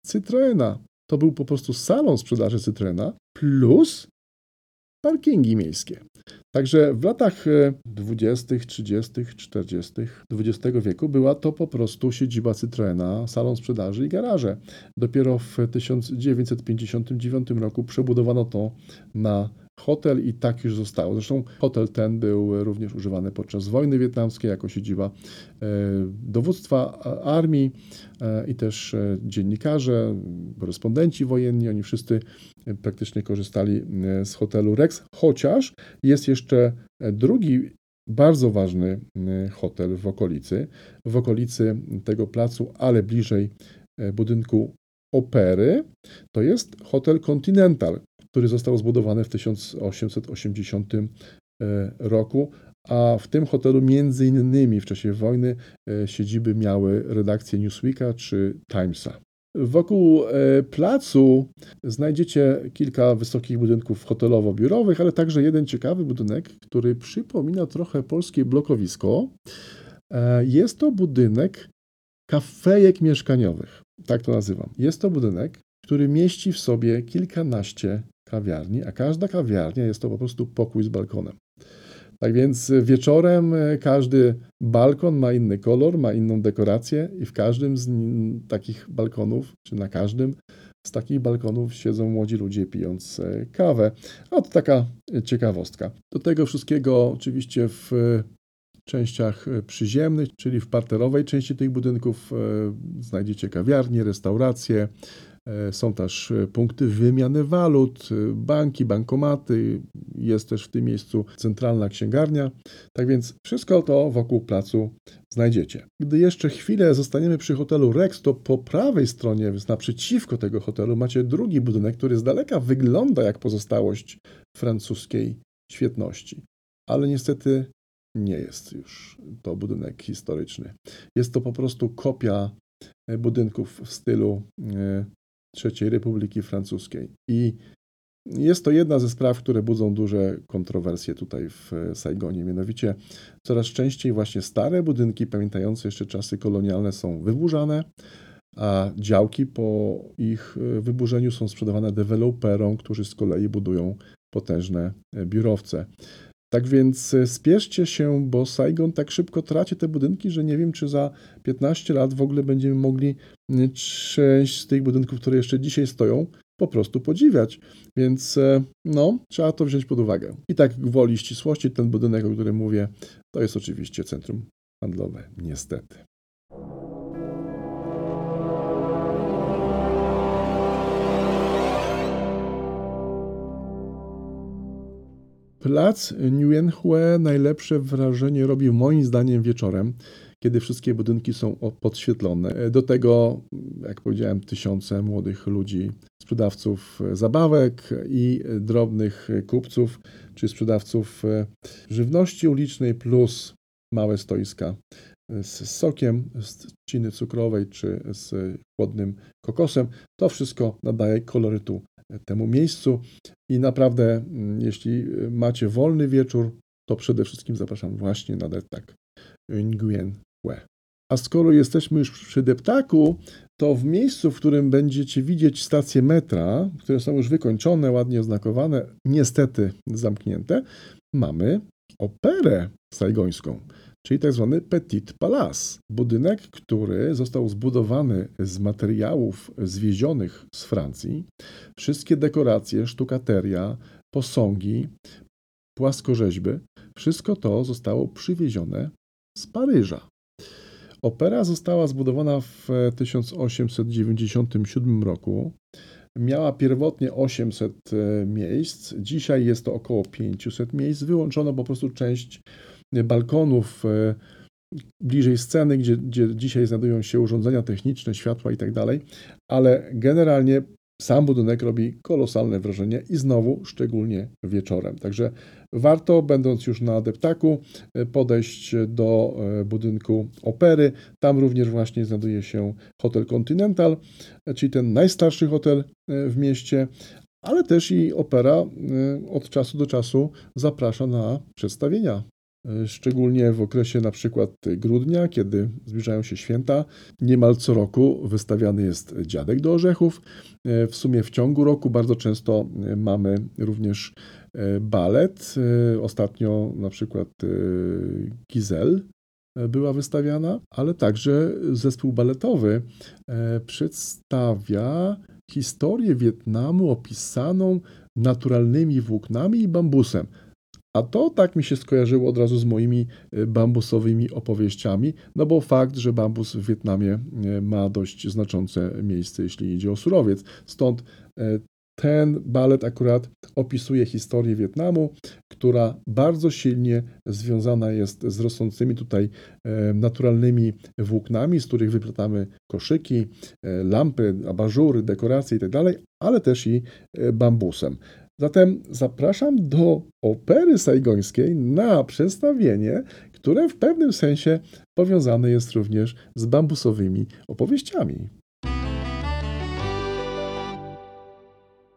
Citroena. To był po prostu salon sprzedaży Citroena plus parkingi miejskie. Także w latach 20., 30., 40. XX wieku była to po prostu siedziba Citroena, salon sprzedaży i garaże. Dopiero w 1959 roku przebudowano to na hotel i tak już zostało. Zresztą hotel ten był również używany podczas wojny wietnamskiej jako siedziba e, dowództwa armii e, i też e, dziennikarze, korespondenci wojenni, oni wszyscy praktycznie korzystali z hotelu Rex, chociaż jest jeszcze drugi bardzo ważny hotel w okolicy, w okolicy tego placu, ale bliżej budynku opery, to jest hotel Continental, który został zbudowany w 1880 e, roku, a w tym hotelu między innymi w czasie wojny e, siedziby miały redakcje Newsweeka czy Timesa. Wokół e, placu znajdziecie kilka wysokich budynków hotelowo-biurowych, ale także jeden ciekawy budynek, który przypomina trochę polskie blokowisko. Jest to budynek kafejek mieszkaniowych, tak to nazywam. Jest to budynek, który mieści w sobie kilkanaście kawiarni, a każda kawiarnia jest to po prostu pokój z balkonem. Tak więc wieczorem e, każdy balkon ma inny kolor, ma inną dekorację i w każdym z takich balkonów, czy na każdym z takich balkonów siedzą młodzi ludzie pijąc e, kawę. A to taka ciekawostka. Do tego wszystkiego oczywiście w częściach przyziemnych, czyli w parterowej części tych budynków e, znajdziecie kawiarnie, restauracje, E, są też e, punkty wymiany walut, e, banki, bankomaty, jest też w tym miejscu centralna księgarnia. Tak więc wszystko to wokół placu znajdziecie. Gdy jeszcze chwilę zostaniemy przy hotelu Rex, to po prawej stronie, naprzeciwko tego hotelu, macie drugi budynek, który z daleka wygląda jak pozostałość francuskiej świetności. Ale niestety nie jest już to budynek historyczny. Jest to po prostu kopia budynków w stylu III Republiki Francuskiej. I jest to jedna ze spraw, które budzą duże kontrowersje tutaj w Saigonie. Mianowicie coraz częściej właśnie stare budynki, pamiętające jeszcze czasy kolonialne, są wyburzane, a działki po ich wyburzeniu są sprzedawane deweloperom, którzy z kolei budują potężne biurowce. Tak więc e, spieszcie się, bo Saigon tak szybko traci te budynki, że nie wiem, czy za 15 lat w ogóle będziemy mogli część z tych budynków, które jeszcze dzisiaj stoją, po prostu podziwiać. Więc e, no, trzeba to wziąć pod uwagę. I tak gwoli ścisłości, ten budynek, o którym mówię, to jest oczywiście centrum handlowe, niestety. Plac Nguyenhue najlepsze wrażenie robi moim zdaniem wieczorem, kiedy wszystkie budynki są podświetlone. Do tego, jak powiedziałem, tysiące młodych ludzi, sprzedawców zabawek i drobnych kupców, czy sprzedawców e, żywności ulicznej, plus małe stoiska z sokiem, z trzciny cukrowej, czy z chłodnym kokosem. To wszystko nadaje kolorytu temu miejscu. I naprawdę, mm, jeśli macie wolny wieczór, to przede wszystkim zapraszam właśnie na tak Nguyen Hue. A skoro jesteśmy już przy deptaku, to w miejscu, w którym będziecie widzieć stacje metra, które są już wykończone, ładnie oznakowane, niestety zamknięte, mamy operę sajgońską, czyli tak zwany Petit Palace. Budynek, który został zbudowany z materiałów zwiezionych z Francji. Wszystkie dekoracje, sztukateria, posągi, płaskorzeźby, wszystko to zostało przywiezione z Paryża. Opera została zbudowana w 1897 roku. Miała pierwotnie 800 e, miejsc, dzisiaj jest to około 500 miejsc. Wyłączono po prostu część balkonów e, bliżej sceny, gdzie, gdzie dzisiaj znajdują się urządzenia techniczne, światła i tak ale generalnie sam budynek robi kolosalne wrażenie i znowu szczególnie wieczorem. Także warto, będąc już na deptaku, podejść do e, budynku opery. Tam również właśnie znajduje się Hotel Continental, czyli ten najstarszy hotel e, w mieście, ale też i opera e, od czasu do czasu zaprasza na przedstawienia szczególnie w okresie na przykład grudnia, kiedy zbliżają się święta. Niemal co roku wystawiany jest dziadek do orzechów. W sumie w ciągu roku bardzo często mamy również balet. Ostatnio na przykład Gizel była wystawiana, ale także zespół baletowy przedstawia historię Wietnamu opisaną naturalnymi włóknami i bambusem. A to tak mi się skojarzyło od razu z moimi y, bambusowymi opowieściami, no bo fakt, że bambus w Wietnamie y, ma dość znaczące miejsce, jeśli idzie o surowiec. Stąd y, ten balet akurat opisuje historię Wietnamu, która bardzo silnie związana jest z rosnącymi tutaj naturalnymi włóknami, z których wyplatamy koszyki, lampy, abażury, dekoracje itd., tak ale też i bambusem. Zatem zapraszam do opery sajgońskiej na przedstawienie, które w pewnym sensie powiązane jest również z bambusowymi opowieściami.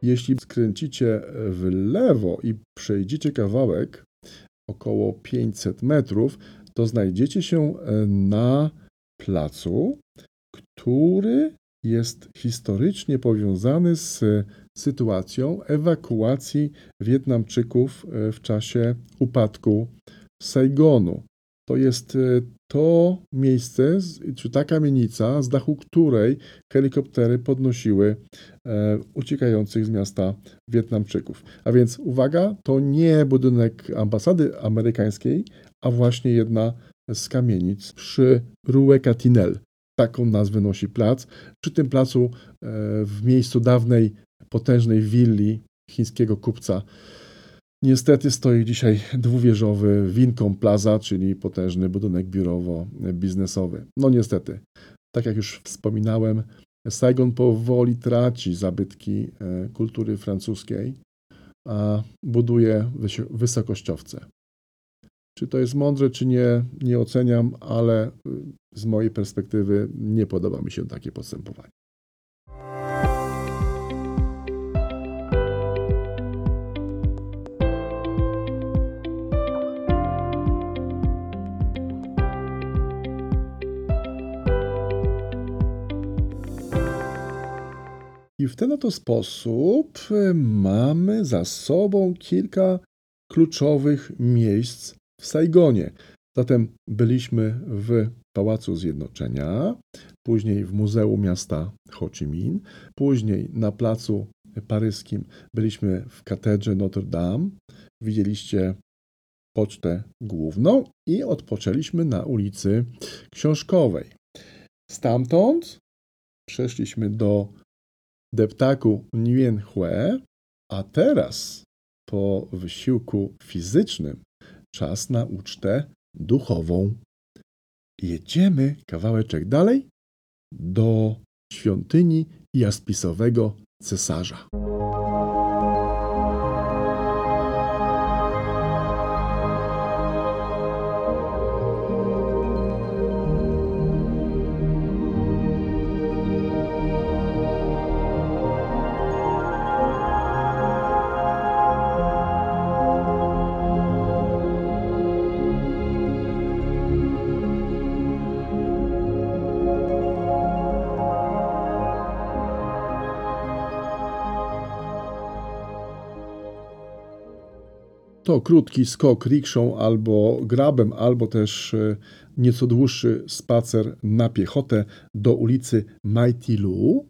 Jeśli skręcicie w lewo i przejdziecie kawałek, około 500 metrów, to znajdziecie się na placu, który jest historycznie powiązany z sytuacją ewakuacji Wietnamczyków e, w czasie upadku Saigonu. To jest e, to miejsce, czy ta kamienica, z dachu której helikoptery podnosiły e, uciekających z miasta Wietnamczyków. A więc uwaga, to nie budynek ambasady amerykańskiej, a właśnie jedna z kamienic przy Rue Catinel. Taką nazwę nosi plac. Przy tym placu w miejscu dawnej potężnej willi chińskiego kupca. Niestety stoi dzisiaj dwuwieżowy Wincom Plaza, czyli potężny budynek biurowo-biznesowy. No niestety, tak jak już wspominałem, Saigon powoli traci zabytki e, kultury francuskiej, a buduje wysokościowce. Czy to jest mądre, czy nie, nie oceniam, ale z mojej perspektywy nie podoba mi się takie postępowanie. I w ten oto sposób y, mamy za sobą kilka kluczowych miejsc w Saigonie. Zatem byliśmy w Pałacu Zjednoczenia, później w Muzeum Miasta Ho Chi Minh, później na Placu Paryskim byliśmy w katedrze Notre Dame, widzieliście pocztę główną i odpoczęliśmy na ulicy Książkowej. Stamtąd przeszliśmy do deptaku Nguyen Hue, a teraz po wysiłku fizycznym czas na ucztę duchową. Jedziemy kawałeczek dalej do świątyni jaspisowego cesarza. To krótki skok rikszą albo grabem, albo też e, nieco dłuższy spacer na piechotę do ulicy Maitilu,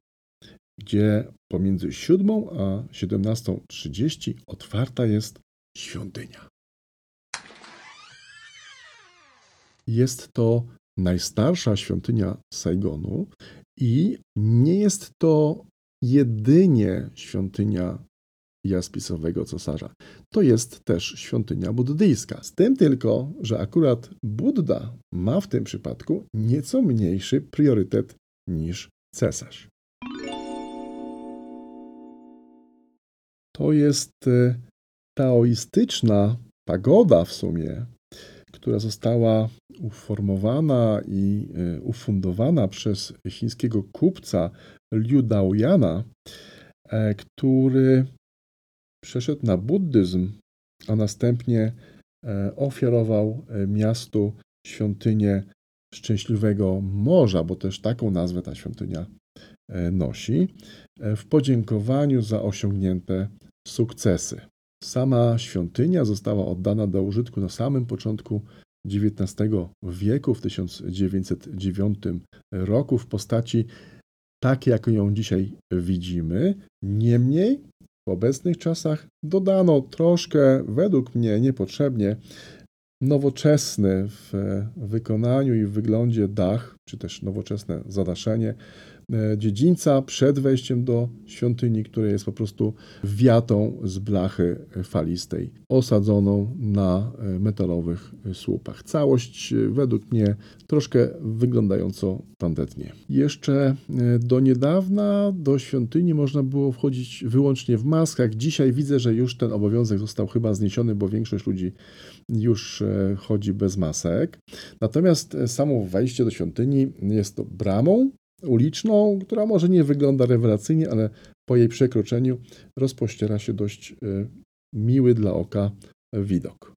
gdzie pomiędzy 7 a 17.30 otwarta jest świątynia. Jest to najstarsza świątynia Saigonu i nie jest to jedynie świątynia jaspisowego cesarza. To jest też świątynia buddyjska. Z tym tylko, że akurat Buddha ma w tym przypadku nieco mniejszy priorytet niż cesarz. To jest e, taoistyczna pagoda w sumie, która została uformowana i e, ufundowana przez chińskiego kupca Liu Daoyana, e, który przeszedł na buddyzm, a następnie e, ofiarował miastu świątynię Szczęśliwego Morza, bo też taką nazwę ta świątynia nosi, w podziękowaniu za osiągnięte sukcesy. Sama świątynia została oddana do użytku na samym początku XIX wieku, w 1909 roku, w postaci takiej, jak ją dzisiaj widzimy. Niemniej w obecnych czasach dodano troszkę, według mnie niepotrzebnie, nowoczesny w wykonaniu i w wyglądzie dach, czy też nowoczesne zadaszenie dziedzińca przed wejściem do świątyni, które jest po prostu wiatą z blachy falistej, osadzoną na e, metalowych słupach. Całość e, według mnie troszkę wyglądająco tandetnie. Jeszcze do niedawna do świątyni można było wchodzić wyłącznie w maskach. Dzisiaj widzę, że już ten obowiązek został chyba zniesiony, bo większość ludzi już chodzi bez masek. Natomiast samo wejście do świątyni jest to bramą, uliczną, która może nie wygląda rewelacyjnie, ale po jej przekroczeniu rozpościera się dość y, miły dla oka widok.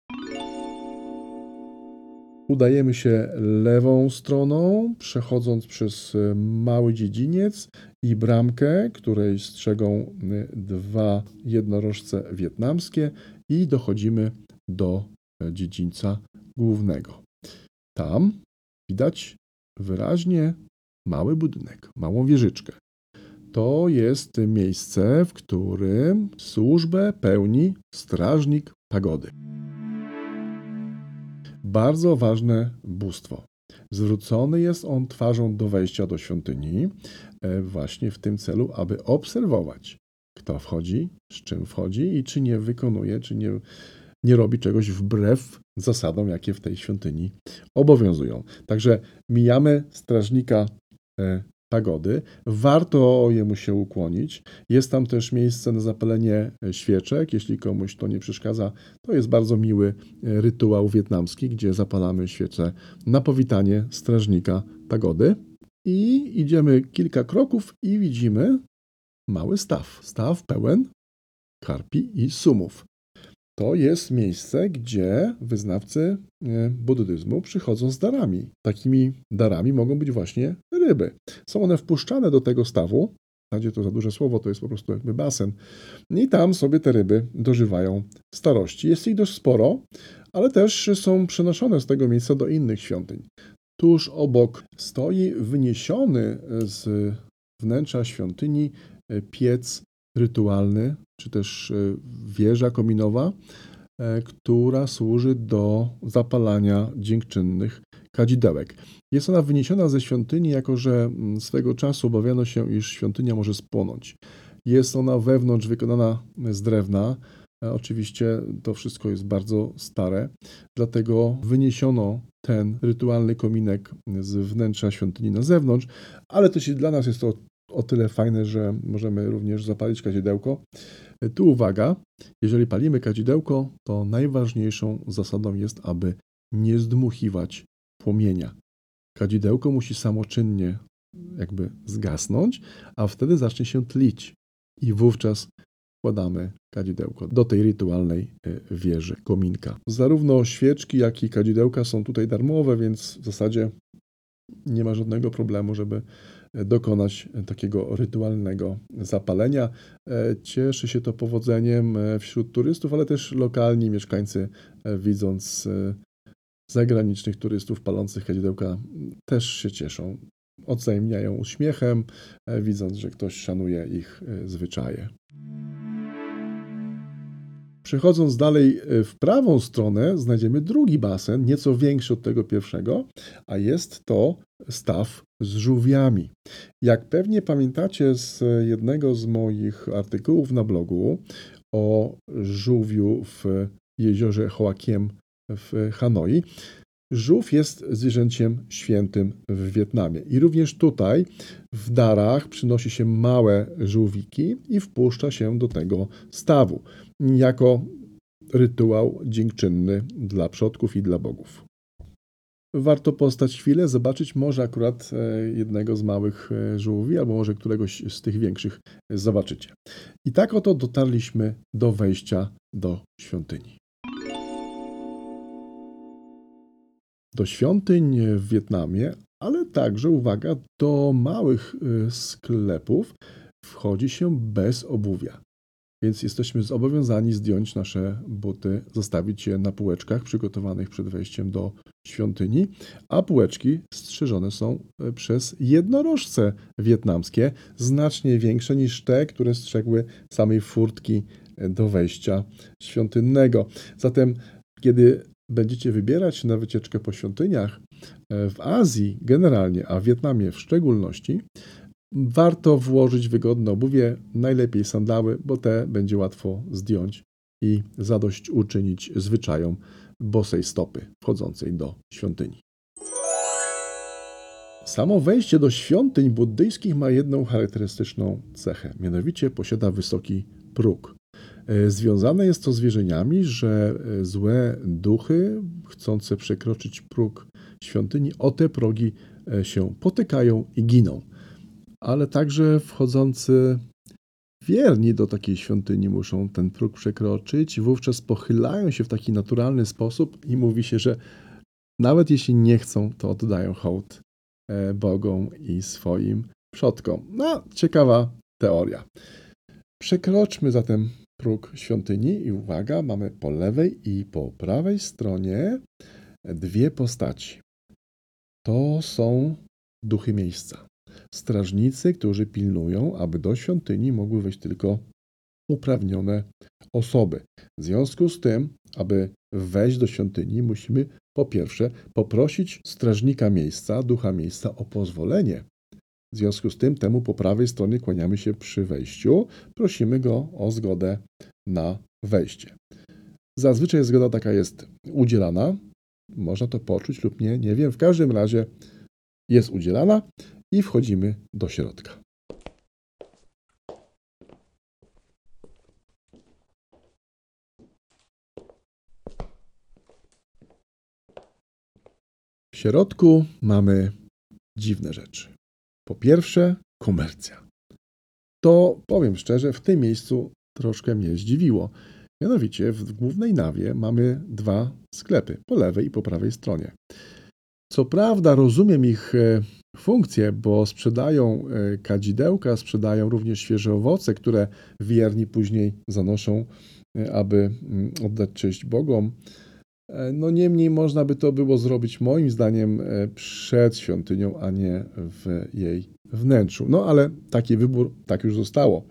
Udajemy się lewą stroną, przechodząc przez y, mały dziedziniec i bramkę, której strzegą y, dwa jednorożce wietnamskie i dochodzimy do dziedzińca głównego. Tam widać wyraźnie mały budynek, małą wieżyczkę. To jest miejsce, w którym służbę pełni strażnik pagody. Bardzo ważne bóstwo. Zwrócony jest on twarzą do wejścia do świątyni, e, właśnie w tym celu, aby obserwować, kto wchodzi, z czym wchodzi i czy nie wykonuje, czy nie, nie robi czegoś wbrew zasadom, jakie w tej świątyni obowiązują. Także mijamy strażnika pagody. Warto jemu się ukłonić. Jest tam też miejsce na zapalenie e, świeczek. Jeśli komuś to nie przeszkadza, to jest bardzo miły e, rytuał wietnamski, gdzie zapalamy świece na powitanie strażnika pagody. I idziemy kilka kroków i widzimy mały staw. Staw pełen karpi i sumów to jest miejsce, gdzie wyznawcy e, buddyzmu przychodzą z darami. Takimi darami mogą być właśnie ryby. Są one wpuszczane do tego stawu. W zasadzie to za duże słowo, to jest po prostu jakby basen. I tam sobie te ryby dożywają starości. Jest ich dość sporo, ale też są przenoszone z tego miejsca do innych świątyń. Tuż obok stoi wyniesiony z wnętrza świątyni e, piec rytualny, czy też e, wieża kominowa, e, która służy do zapalania dziękczynnych kadzidełek. Jest ona wyniesiona ze świątyni, jako że mm, swego czasu obawiano się, iż świątynia może spłonąć. Jest ona wewnątrz wykonana z drewna. E, oczywiście to wszystko jest bardzo stare, dlatego wyniesiono ten rytualny kominek z wnętrza świątyni na zewnątrz, ale też i dla nas jest to o tyle fajne, że możemy również zapalić kadzidełko. Tu uwaga, jeżeli palimy kadzidełko, to najważniejszą zasadą jest, aby nie zdmuchiwać płomienia. Kadzidełko musi samoczynnie jakby zgasnąć, a wtedy zacznie się tlić i wówczas wkładamy kadzidełko do tej rytualnej e, wieży, kominka. Zarówno świeczki, jak i kadzidełka są tutaj darmowe, więc w zasadzie nie ma żadnego problemu, żeby dokonać takiego rytualnego zapalenia. Cieszy się to powodzeniem wśród turystów, ale też lokalni mieszkańcy, widząc zagranicznych turystów palących kadzidełka, też się cieszą. Odzajemniają uśmiechem, widząc, że ktoś szanuje ich zwyczaje. Przechodząc dalej e, w prawą stronę, znajdziemy drugi basen, nieco większy od tego pierwszego, a jest to staw z żółwiami. Jak pewnie pamiętacie z jednego z moich artykułów na blogu o żółwiu w jeziorze Hoakiem w Hanoi, Żółw jest zwierzęciem świętym w Wietnamie. I również tutaj w darach przynosi się małe żółwiki i wpuszcza się do tego stawu jako rytuał dziękczynny dla przodków i dla bogów. Warto postać chwilę, zobaczyć może akurat e, jednego z małych e, żółwi, albo może któregoś z tych większych zobaczycie. I tak oto dotarliśmy do wejścia do świątyni. Do świątyń w Wietnamie, ale także, uwaga, do małych e, sklepów wchodzi się bez obuwia. Więc jesteśmy zobowiązani zdjąć nasze buty, zostawić je na półeczkach przygotowanych przed wejściem do świątyni, a półeczki strzeżone są e, przez jednorożce wietnamskie, znacznie większe niż te, które strzegły samej furtki e, do wejścia świątynnego. Zatem, kiedy będziecie wybierać na wycieczkę po świątyniach e, w Azji generalnie, a w Wietnamie w szczególności, Warto włożyć wygodne obuwie, najlepiej sandały, bo te będzie łatwo zdjąć i zadość uczynić zwyczajom bosej stopy wchodzącej do świątyni. Samo wejście do świątyń buddyjskich ma jedną charakterystyczną cechę, mianowicie posiada wysoki próg. E, związane jest to z wierzeniami, że e, złe duchy chcące przekroczyć próg świątyni o te progi e, się potykają i giną ale także wchodzący wierni do takiej świątyni muszą ten próg przekroczyć, wówczas pochylają się w taki naturalny sposób i mówi się, że nawet jeśli nie chcą, to oddają hołd e, Bogom i swoim przodkom. No, ciekawa teoria. Przekroczmy zatem próg świątyni i uwaga, mamy po lewej i po prawej stronie dwie postaci. To są duchy miejsca strażnicy, którzy pilnują, aby do świątyni mogły wejść tylko uprawnione osoby. W związku z tym, aby wejść do świątyni, musimy po pierwsze poprosić strażnika miejsca, ducha miejsca o pozwolenie. W związku z tym, temu po prawej stronie kłaniamy się przy wejściu, prosimy go o zgodę na wejście. Zazwyczaj zgoda taka jest udzielana, można to poczuć lub nie, nie wiem. W każdym razie jest udzielana i wchodzimy do środka. W środku mamy dziwne rzeczy. Po pierwsze, komercja. To powiem szczerze, w tym miejscu troszkę mnie zdziwiło. Mianowicie w głównej nawie mamy dwa sklepy, po lewej i po prawej stronie. Co prawda rozumiem ich e, funkcję, bo sprzedają e, kadzidełka, sprzedają również świeże owoce, które wierni później zanoszą, e, aby mm, oddać cześć Bogom. No niemniej można by to było zrobić moim zdaniem przed świątynią, a nie w jej wnętrzu. No ale taki wybór tak już zostało.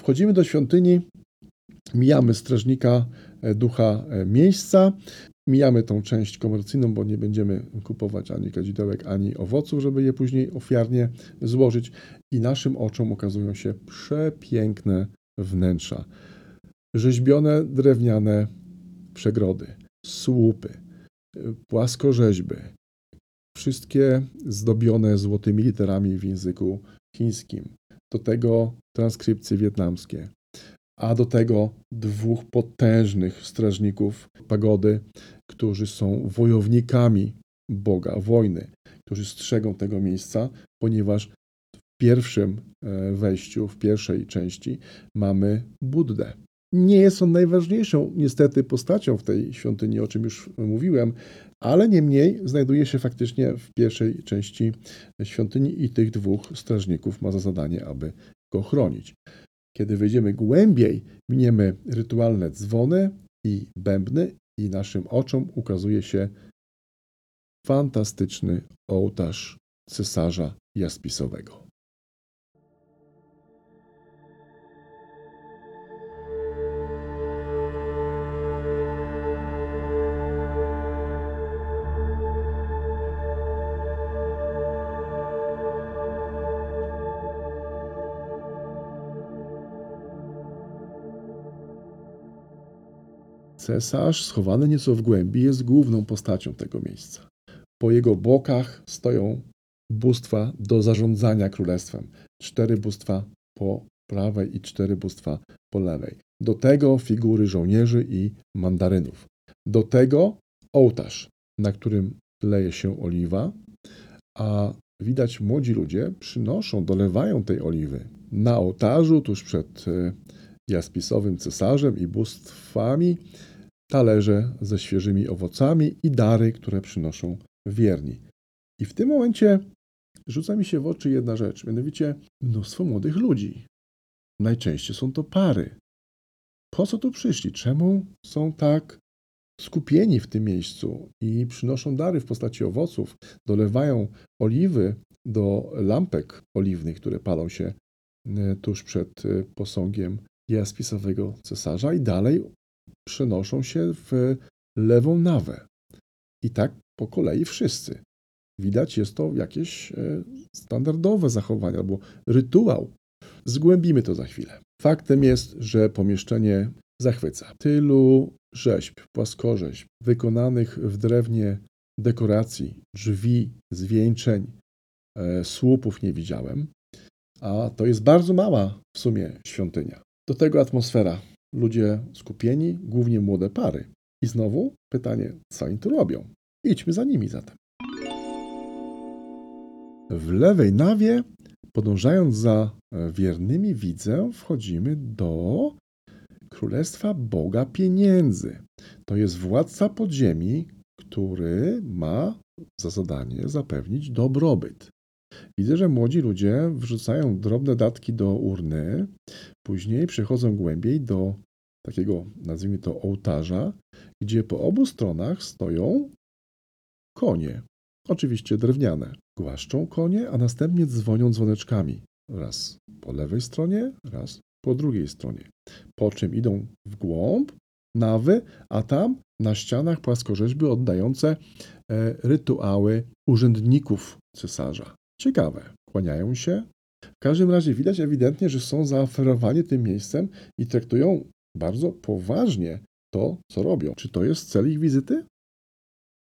Wchodzimy do świątyni, mijamy strażnika ducha miejsca. Mijamy tą część komercyjną, bo nie będziemy kupować ani kadzidełek, ani owoców, żeby je później ofiarnie złożyć. I naszym oczom okazują się przepiękne wnętrza. Rzeźbione drewniane przegrody, słupy, płaskorzeźby, wszystkie zdobione złotymi literami w języku chińskim. Do tego transkrypcje wietnamskie, a do tego dwóch potężnych strażników pagody, którzy są wojownikami Boga, wojny, którzy strzegą tego miejsca, ponieważ w pierwszym e, wejściu, w pierwszej części mamy Buddę. Nie jest on najważniejszą, niestety, postacią w tej świątyni, o czym już mówiłem, ale niemniej znajduje się faktycznie w pierwszej części świątyni i tych dwóch strażników ma za zadanie, aby go chronić. Kiedy wejdziemy głębiej, miniemy rytualne dzwony i bębny i naszym oczom ukazuje się fantastyczny ołtarz cesarza jaspisowego. Cesarz, schowany nieco w głębi, jest główną postacią tego miejsca. Po jego bokach stoją bóstwa do zarządzania królestwem. Cztery bóstwa po prawej i cztery bóstwa po lewej. Do tego figury żołnierzy i mandarynów. Do tego ołtarz, na którym leje się oliwa, a widać młodzi ludzie przynoszą, dolewają tej oliwy na ołtarzu tuż przed e, jaspisowym cesarzem i bóstwami talerze ze świeżymi owocami i dary, które przynoszą wierni. I w tym momencie rzuca mi się w oczy jedna rzecz, mianowicie mnóstwo młodych ludzi. Najczęściej są to pary. Po co tu przyszli? Czemu są tak skupieni w tym miejscu i przynoszą dary w postaci owoców, dolewają oliwy do lampek oliwnych, które palą się e, tuż przed e, posągiem jaspisowego cesarza i dalej przenoszą się w lewą nawę. I tak po kolei wszyscy. Widać, jest to jakieś e, standardowe zachowanie albo rytuał. Zgłębimy to za chwilę. Faktem jest, że pomieszczenie zachwyca. Tylu rzeźb, płaskorzeźb, wykonanych w drewnie dekoracji, drzwi, zwieńczeń, e, słupów nie widziałem, a to jest bardzo mała w sumie świątynia. Do tego atmosfera ludzie skupieni, głównie młode pary. I znowu pytanie, co oni tu robią? Idźmy za nimi zatem. W lewej nawie, podążając za wiernymi widzę, wchodzimy do Królestwa Boga Pieniędzy. To jest władca podziemi, który ma za zadanie zapewnić dobrobyt. Widzę, że młodzi ludzie wrzucają drobne datki do urny, później przechodzą głębiej do takiego, nazwijmy to, ołtarza, gdzie po obu stronach stoją konie, oczywiście drewniane. Głaszczą konie, a następnie dzwonią dzwoneczkami. Raz po lewej stronie, raz po drugiej stronie. Po czym idą w głąb nawy, a tam na ścianach płaskorzeźby oddające e, rytuały urzędników cesarza. Ciekawe. Kłaniają się. W każdym razie widać ewidentnie, że są zaoferowani tym miejscem i traktują bardzo poważnie to, co robią. Czy to jest cel ich wizyty?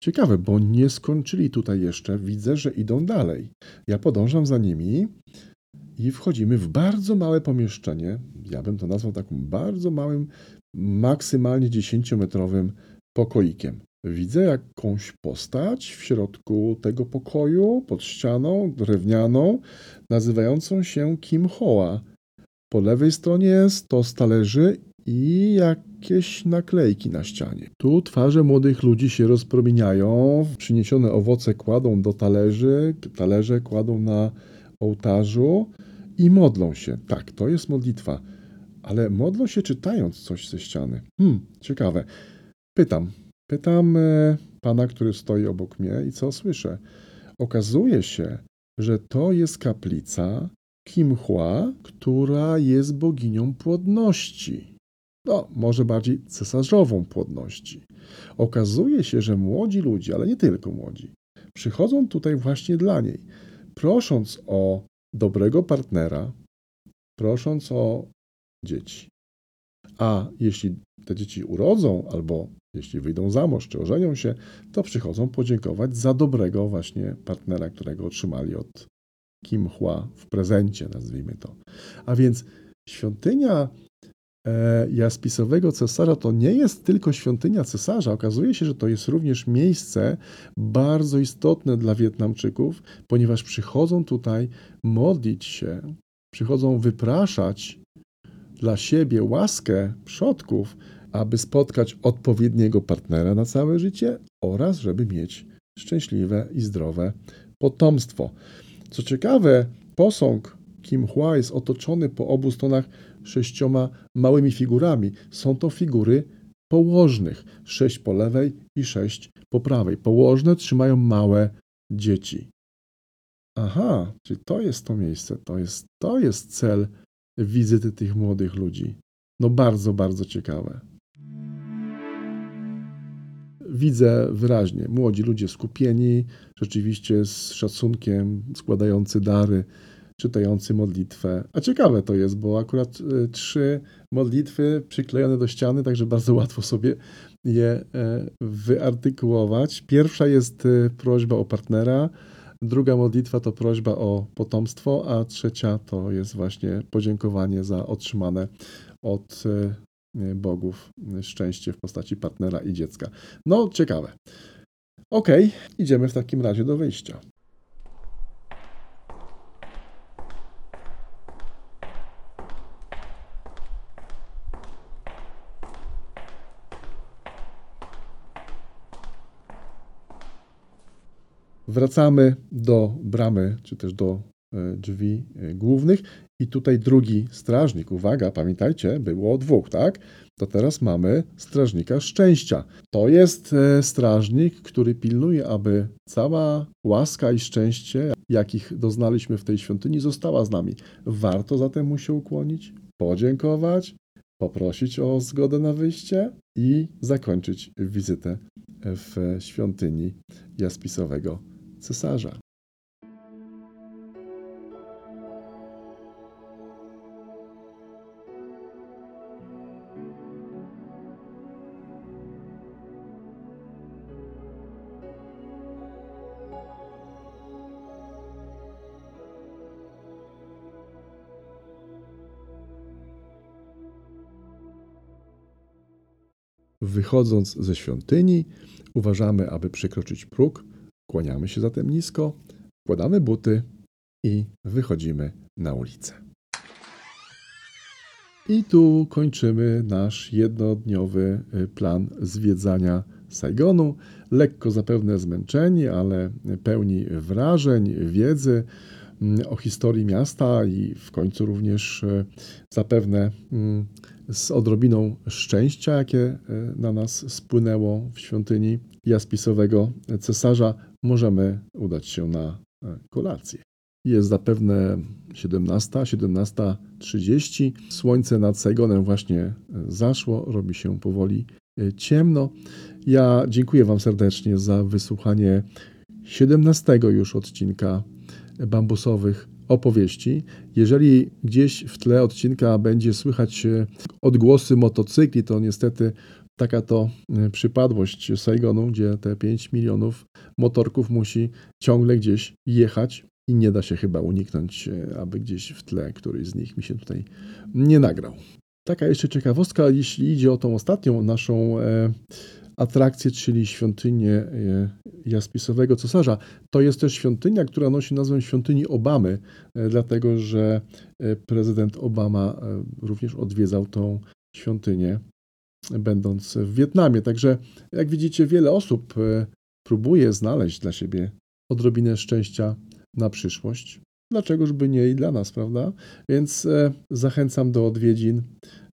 Ciekawe, bo nie skończyli tutaj jeszcze. Widzę, że idą dalej. Ja podążam za nimi i wchodzimy w bardzo małe pomieszczenie. Ja bym to nazwał takim bardzo małym, maksymalnie 10-metrowym pokoikiem. Widzę jakąś postać w środku tego pokoju, pod ścianą drewnianą, nazywającą się Kim Hoa. Po lewej stronie stos talerzy i jakieś naklejki na ścianie. Tu twarze młodych ludzi się rozpromieniają, przyniesione owoce kładą do talerzy, talerze kładą na ołtarzu i modlą się. Tak, to jest modlitwa, ale modlą się czytając coś ze ściany. Hmm, ciekawe. Pytam, pytam e, pana, który stoi obok mnie i co słyszę. Okazuje się, że to jest kaplica Kimhua, która jest boginią płodności no, może bardziej cesarzową płodności. Okazuje się, że młodzi ludzie, ale nie tylko młodzi, przychodzą tutaj właśnie dla niej, prosząc o dobrego partnera, prosząc o dzieci. A jeśli te dzieci urodzą, albo jeśli wyjdą za mąż, czy ożenią się, to przychodzą podziękować za dobrego właśnie partnera, którego otrzymali od Kim Hua w prezencie, nazwijmy to. A więc świątynia E, jaspisowego cesarza to nie jest tylko świątynia cesarza. Okazuje się, że to jest również miejsce bardzo istotne dla Wietnamczyków, ponieważ przychodzą tutaj modlić się, przychodzą wypraszać dla siebie łaskę przodków, aby spotkać odpowiedniego partnera na całe życie oraz żeby mieć szczęśliwe i zdrowe potomstwo. Co ciekawe, posąg Kim Hua jest otoczony po obu stronach sześcioma małymi figurami. Są to figury położnych, sześć po lewej i sześć po prawej. Położne trzymają małe dzieci. Aha, czyli to jest to miejsce, to jest, to jest cel wizyty tych młodych ludzi. No bardzo, bardzo ciekawe. Widzę wyraźnie, młodzi ludzie skupieni, rzeczywiście z szacunkiem, składający dary, czytający modlitwę. A ciekawe to jest, bo akurat y, trzy modlitwy przyklejone do ściany, także bardzo łatwo sobie je e, wyartykułować. Pierwsza jest y, prośba o partnera, druga modlitwa to prośba o potomstwo, a trzecia to jest właśnie podziękowanie za otrzymane od bogów szczęście w postaci partnera i dziecka. No, ciekawe. Ok, idziemy w takim razie do wyjścia. Wracamy do bramy, czy też do e, drzwi głównych. I tutaj drugi strażnik, uwaga, pamiętajcie, było dwóch, tak? To teraz mamy strażnika szczęścia. To jest e, strażnik, który pilnuje, aby cała łaska i szczęście, jakich doznaliśmy w tej świątyni, została z nami. Warto zatem mu się ukłonić, podziękować, poprosić o zgodę na wyjście i zakończyć wizytę w świątyni jaspisowego cesarza. Wychodząc ze świątyni, uważamy, aby przekroczyć próg, Kłaniamy się zatem nisko, wkładamy buty i wychodzimy na ulicę. I tu kończymy nasz jednodniowy y, plan zwiedzania Saigonu. Lekko zapewne zmęczeni, ale pełni wrażeń, wiedzy mm, o historii miasta i w końcu również y, zapewne mm, z odrobiną szczęścia, jakie y, na nas spłynęło w świątyni jaspisowego cesarza, możemy udać się na e, kolację. Jest zapewne 17, 17.30. Słońce nad Saigonem właśnie e, zaszło, robi się powoli e, ciemno. Ja dziękuję Wam serdecznie za wysłuchanie 17 już odcinka bambusowych opowieści. Jeżeli gdzieś w tle odcinka będzie słychać odgłosy motocykli, to niestety taka to e, przypadłość Saigonu, gdzie te 5 milionów motorków musi ciągle gdzieś jechać i nie da się chyba uniknąć, e, aby gdzieś w tle któryś z nich mi się tutaj nie nagrał. Taka jeszcze ciekawostka, jeśli idzie o tą ostatnią naszą e, atrakcję, czyli świątynię jaspisowego cesarza. To jest też świątynia, która nosi nazwę świątyni Obamy, dlatego że prezydent Obama również odwiedzał tą świątynię będąc w Wietnamie. Także, jak widzicie, wiele osób e, próbuje znaleźć dla siebie odrobinę szczęścia na przyszłość. Dlaczegoż by nie i dla nas, prawda? Więc e, zachęcam do odwiedzin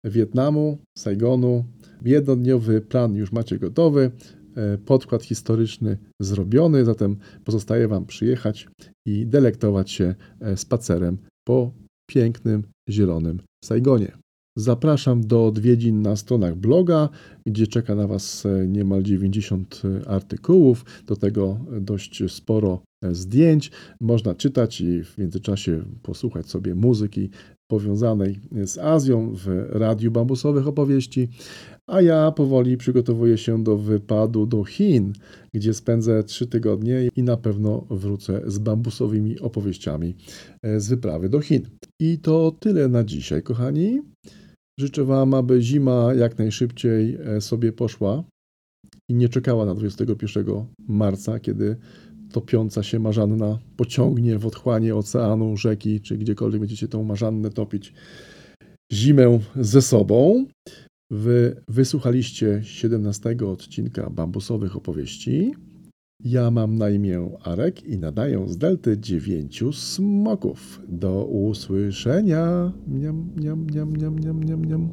Wietnamu, Saigonu. Jednodniowy plan już macie gotowy, e, podkład historyczny zrobiony, zatem pozostaje Wam przyjechać i delektować się spacerem po pięknym, zielonym Saigonie. Zapraszam do odwiedzin na stronach bloga, gdzie czeka na Was e, niemal 90 e, artykułów, do tego dość sporo e, zdjęć. Można czytać i w międzyczasie posłuchać sobie muzyki powiązanej z Azją w Radiu Bambusowych Opowieści. A ja powoli przygotowuję się do wypadu do Chin, gdzie spędzę trzy tygodnie i na pewno wrócę z bambusowymi opowieściami z wyprawy do Chin. I to tyle na dzisiaj, kochani. Życzę Wam, aby zima jak najszybciej e, sobie poszła i nie czekała na 21 marca, kiedy topiąca się marzanna pociągnie w otchłanie oceanu, rzeki, czy gdziekolwiek będziecie tą marzannę topić zimę ze sobą. Wy wysłuchaliście 17 odcinka bambusowych opowieści. Ja mam na imię Arek i nadaję z delty dziewięciu smoków. Do usłyszenia. Miam, miam, miam, miam, miam, miam, miam.